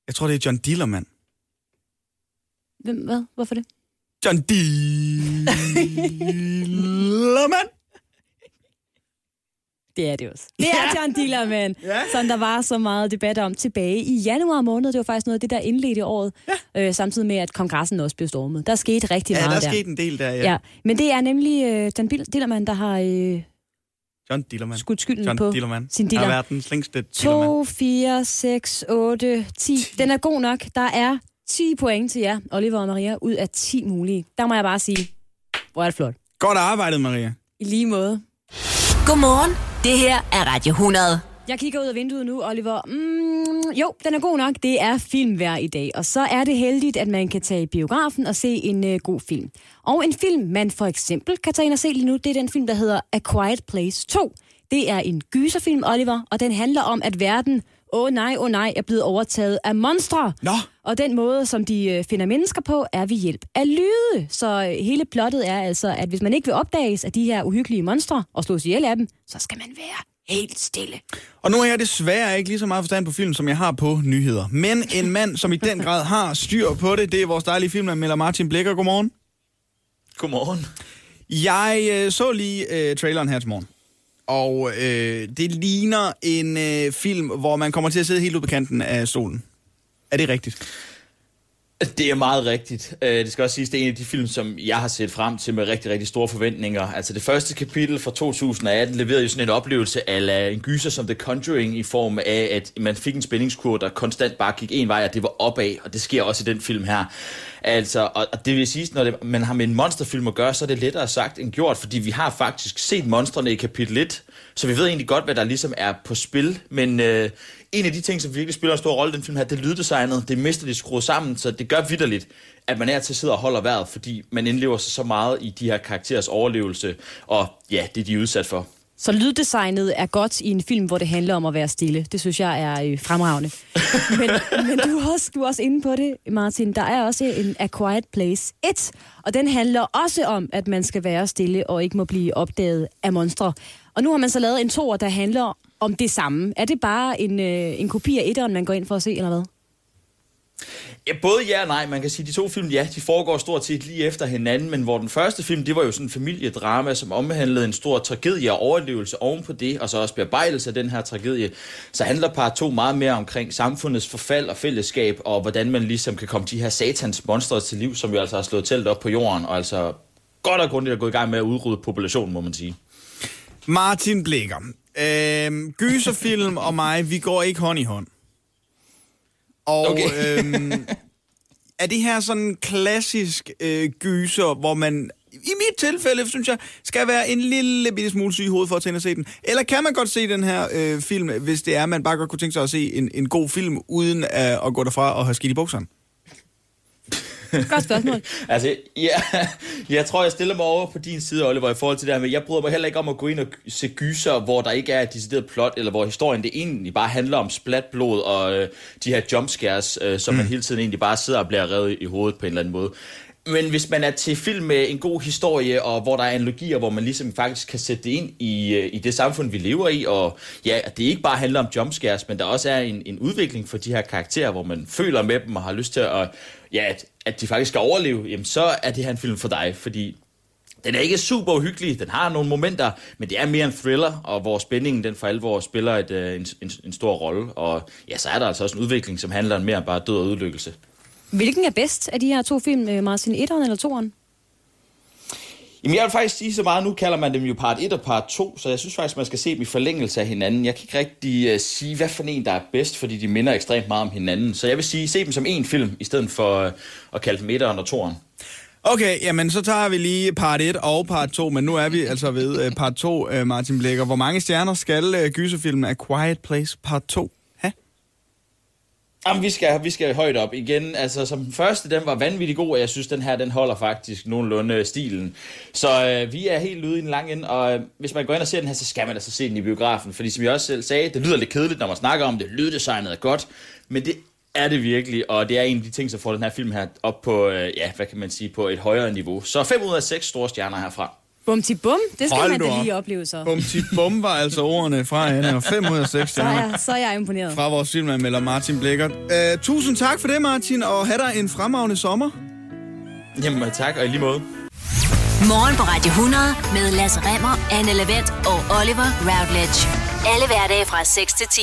Jeg tror, det er John Dillermand. Hvem, hvad? Hvorfor det? John Dillermand. Det er det også. Det er John Dillermand, Ja. som der var så meget debat om tilbage i januar måned. Det var faktisk noget af det, der indledte året, ja. øh, samtidig med, at kongressen også blev stormet. Der skete rigtig Ja, der meget er der. sket en del der, ja. Ja. Men det er nemlig øh, John Dillermand, der har øh, John Dillermand. skudt skylden John på Dillermand. sin Han dealer. er verdens længste Dillermand. 2, 4, 6, 8, 10. Den er god nok. Der er 10 point til jer, Oliver og Maria, ud af 10 mulige. Der må jeg bare sige, hvor er det flot. Godt arbejdet, Maria. I lige måde. Godmorgen. Det her er Radio 100. Jeg kigger ud af vinduet nu, Oliver. Mm, jo, den er god nok. Det er filmvejr i dag, og så er det heldigt, at man kan tage i biografen og se en uh, god film. Og en film, man for eksempel kan tage ind og se lige nu, det er den film, der hedder A Quiet Place 2. Det er en gyserfilm, Oliver, og den handler om, at verden, åh oh nej, åh oh nej, er blevet overtaget af monstre. Nå, Og den måde, som de øh, finder mennesker på, er ved hjælp af lyde. Så øh, hele plottet er altså, at hvis man ikke vil opdages af de her uhyggelige monstre og slås ihjel af dem, så skal man være helt stille. og nu har jeg desværre ikke lige så meget forstand på film, som jeg har på nyheder. Men en mand, som i den grad har styr på det, det er vores dejlige filmanmelder Martin Blikker. Godmorgen. Godmorgen. Jeg øh, så lige øh, traileren her til morgen. Og øh, det ligner en øh, film, hvor man kommer til at sidde helt ude på kanten af stolen. Er det rigtigt? Det er meget rigtigt. Øh, det skal også siges, det er en af de film, som jeg har set frem til med rigtig, rigtig store forventninger. Altså det første kapitel fra 2018 leverede jo sådan en oplevelse af en gyser som The Conjuring i form af, at man fik en spændingskurve, der konstant bare gik en vej, og det var opad, og det sker også i den film her. Altså, og, og det vil sige, når det, man har med en monsterfilm at gøre, så er det lettere sagt end gjort, fordi vi har faktisk set monstrene i kapitel 1, så vi ved egentlig godt, hvad der ligesom er på spil, men øh, en af de ting, som virkelig spiller en stor rolle i den film her, det er lyddesignet. Det mister de skruet sammen, så det gør vidderligt, at man er til at sidde og holder vejret, fordi man indlever sig så meget i de her karakterers overlevelse, og ja, det de er udsat for. Så lyddesignet er godt i en film, hvor det handler om at være stille. Det synes jeg er øh, fremragende. Men, men du, er også, du er også inde på det, Martin. Der er også en A Quiet Place 1, og den handler også om, at man skal være stille og ikke må blive opdaget af monstre. Og nu har man så lavet en toer, der handler om det samme. Er det bare en, øh, en kopi af etteren, man går ind for at se, eller hvad? Ja, både ja og nej. Man kan sige, at de to film, ja, de foregår stort set lige efter hinanden, men hvor den første film, det var jo sådan en familiedrama, som omhandlede en stor tragedie og overlevelse oven på det, og så også bearbejdelse af den her tragedie, så handler part to meget mere omkring samfundets forfald og fællesskab, og hvordan man ligesom kan komme de her satans monstre til liv, som jo altså har slået telt op på jorden, og altså godt og grundigt er gået i gang med at udrydde populationen, må man sige. Martin Blikker. Øh, gyserfilm og mig, vi går ikke hånd i hånd. Og Okay. øhm, er det her sådan en klassisk øh, gyser, hvor man i mit tilfælde, synes jeg, skal være en lille bitte smule syg i hovedet for at tænde at se den? Eller kan man godt se den her øh, film, hvis det er, man bare godt kunne tænke sig at se en, en god film, uden at, at gå derfra og have skidt i bukserne? Godt spørgsmål. Altså, ja, jeg tror, jeg stiller mig over på din side, Oliver, i forhold til det her med, jeg bryder mig heller ikke om at gå ind og se gyser, hvor der ikke er et decideret plot, eller hvor historien det egentlig bare handler om splatblod og øh, de her jumpscares, øh, som mm. man hele tiden egentlig bare sidder og bliver revet i hovedet på en eller anden måde. Men hvis man er til film med en god historie, og hvor der er analogier, hvor man ligesom faktisk kan sætte det ind i, øh, i det samfund, vi lever i, og ja, det ikke bare handler om jumpscares, men der også er en, en udvikling for de her karakterer, hvor man føler med dem og har lyst til at, ja, at, at de faktisk skal overleve, jamen så er det her en film for dig, fordi den er ikke super uhyggelig, den har nogle momenter, men det er mere en thriller, og hvor spændingen den for alvor spiller et, øh, en, en, en stor rolle. Og ja, så er der altså også en udvikling, som handler mere om bare død og udlykkelse. Hvilken er bedst af de her to film, øh, Martin? Etteren eller toeren? Jamen jeg vil faktisk sige så meget, nu kalder man dem jo part 1 og part 2, så jeg synes faktisk, man skal se dem i forlængelse af hinanden. Jeg kan ikke rigtig uh, sige, hvad for en, der er bedst, fordi de minder ekstremt meget om hinanden. Så jeg vil sige, se dem som en film, i stedet for uh, at kalde dem etteren og toeren. Okay, jamen så tager vi lige part 1 og part 2, men nu er vi altså ved uh, part 2, uh, Martin Blækker. Hvor mange stjerner skal uh, gyserfilmen A Quiet Place part 2? Jamen, vi skal, vi skal højt op igen. Altså, som den første, den var vanvittig god, og jeg synes, den her, den holder faktisk nogenlunde øh, stilen. Så øh, vi er helt ude i den lang ende, og øh, hvis man går ind og ser den her, så skal man altså se den i biografen. Fordi som jeg også selv sagde, det lyder lidt kedeligt, når man snakker om det. Lyddesignet er godt, men det er det virkelig, og det er en af de ting, som får den her film her op på, øh, ja, hvad kan man sige, på et højere niveau. Så 5 ud af 6 store stjerner herfra. Bum til bum, det skal Hold man da op. lige opleve så. Bum til bum var altså ordene fra Anne, og 5 ud af 6 Så er jeg, så er jeg imponeret. fra vores filmanmelder Martin Blikker. Uh, tusind tak for det, Martin, og have dig en fremragende sommer. Jamen tak, og i lige måde. Morgen på Radio 100 med Lasse Remmer, Anne Lavendt og Oliver Routledge. Alle hverdage fra 6 til 10.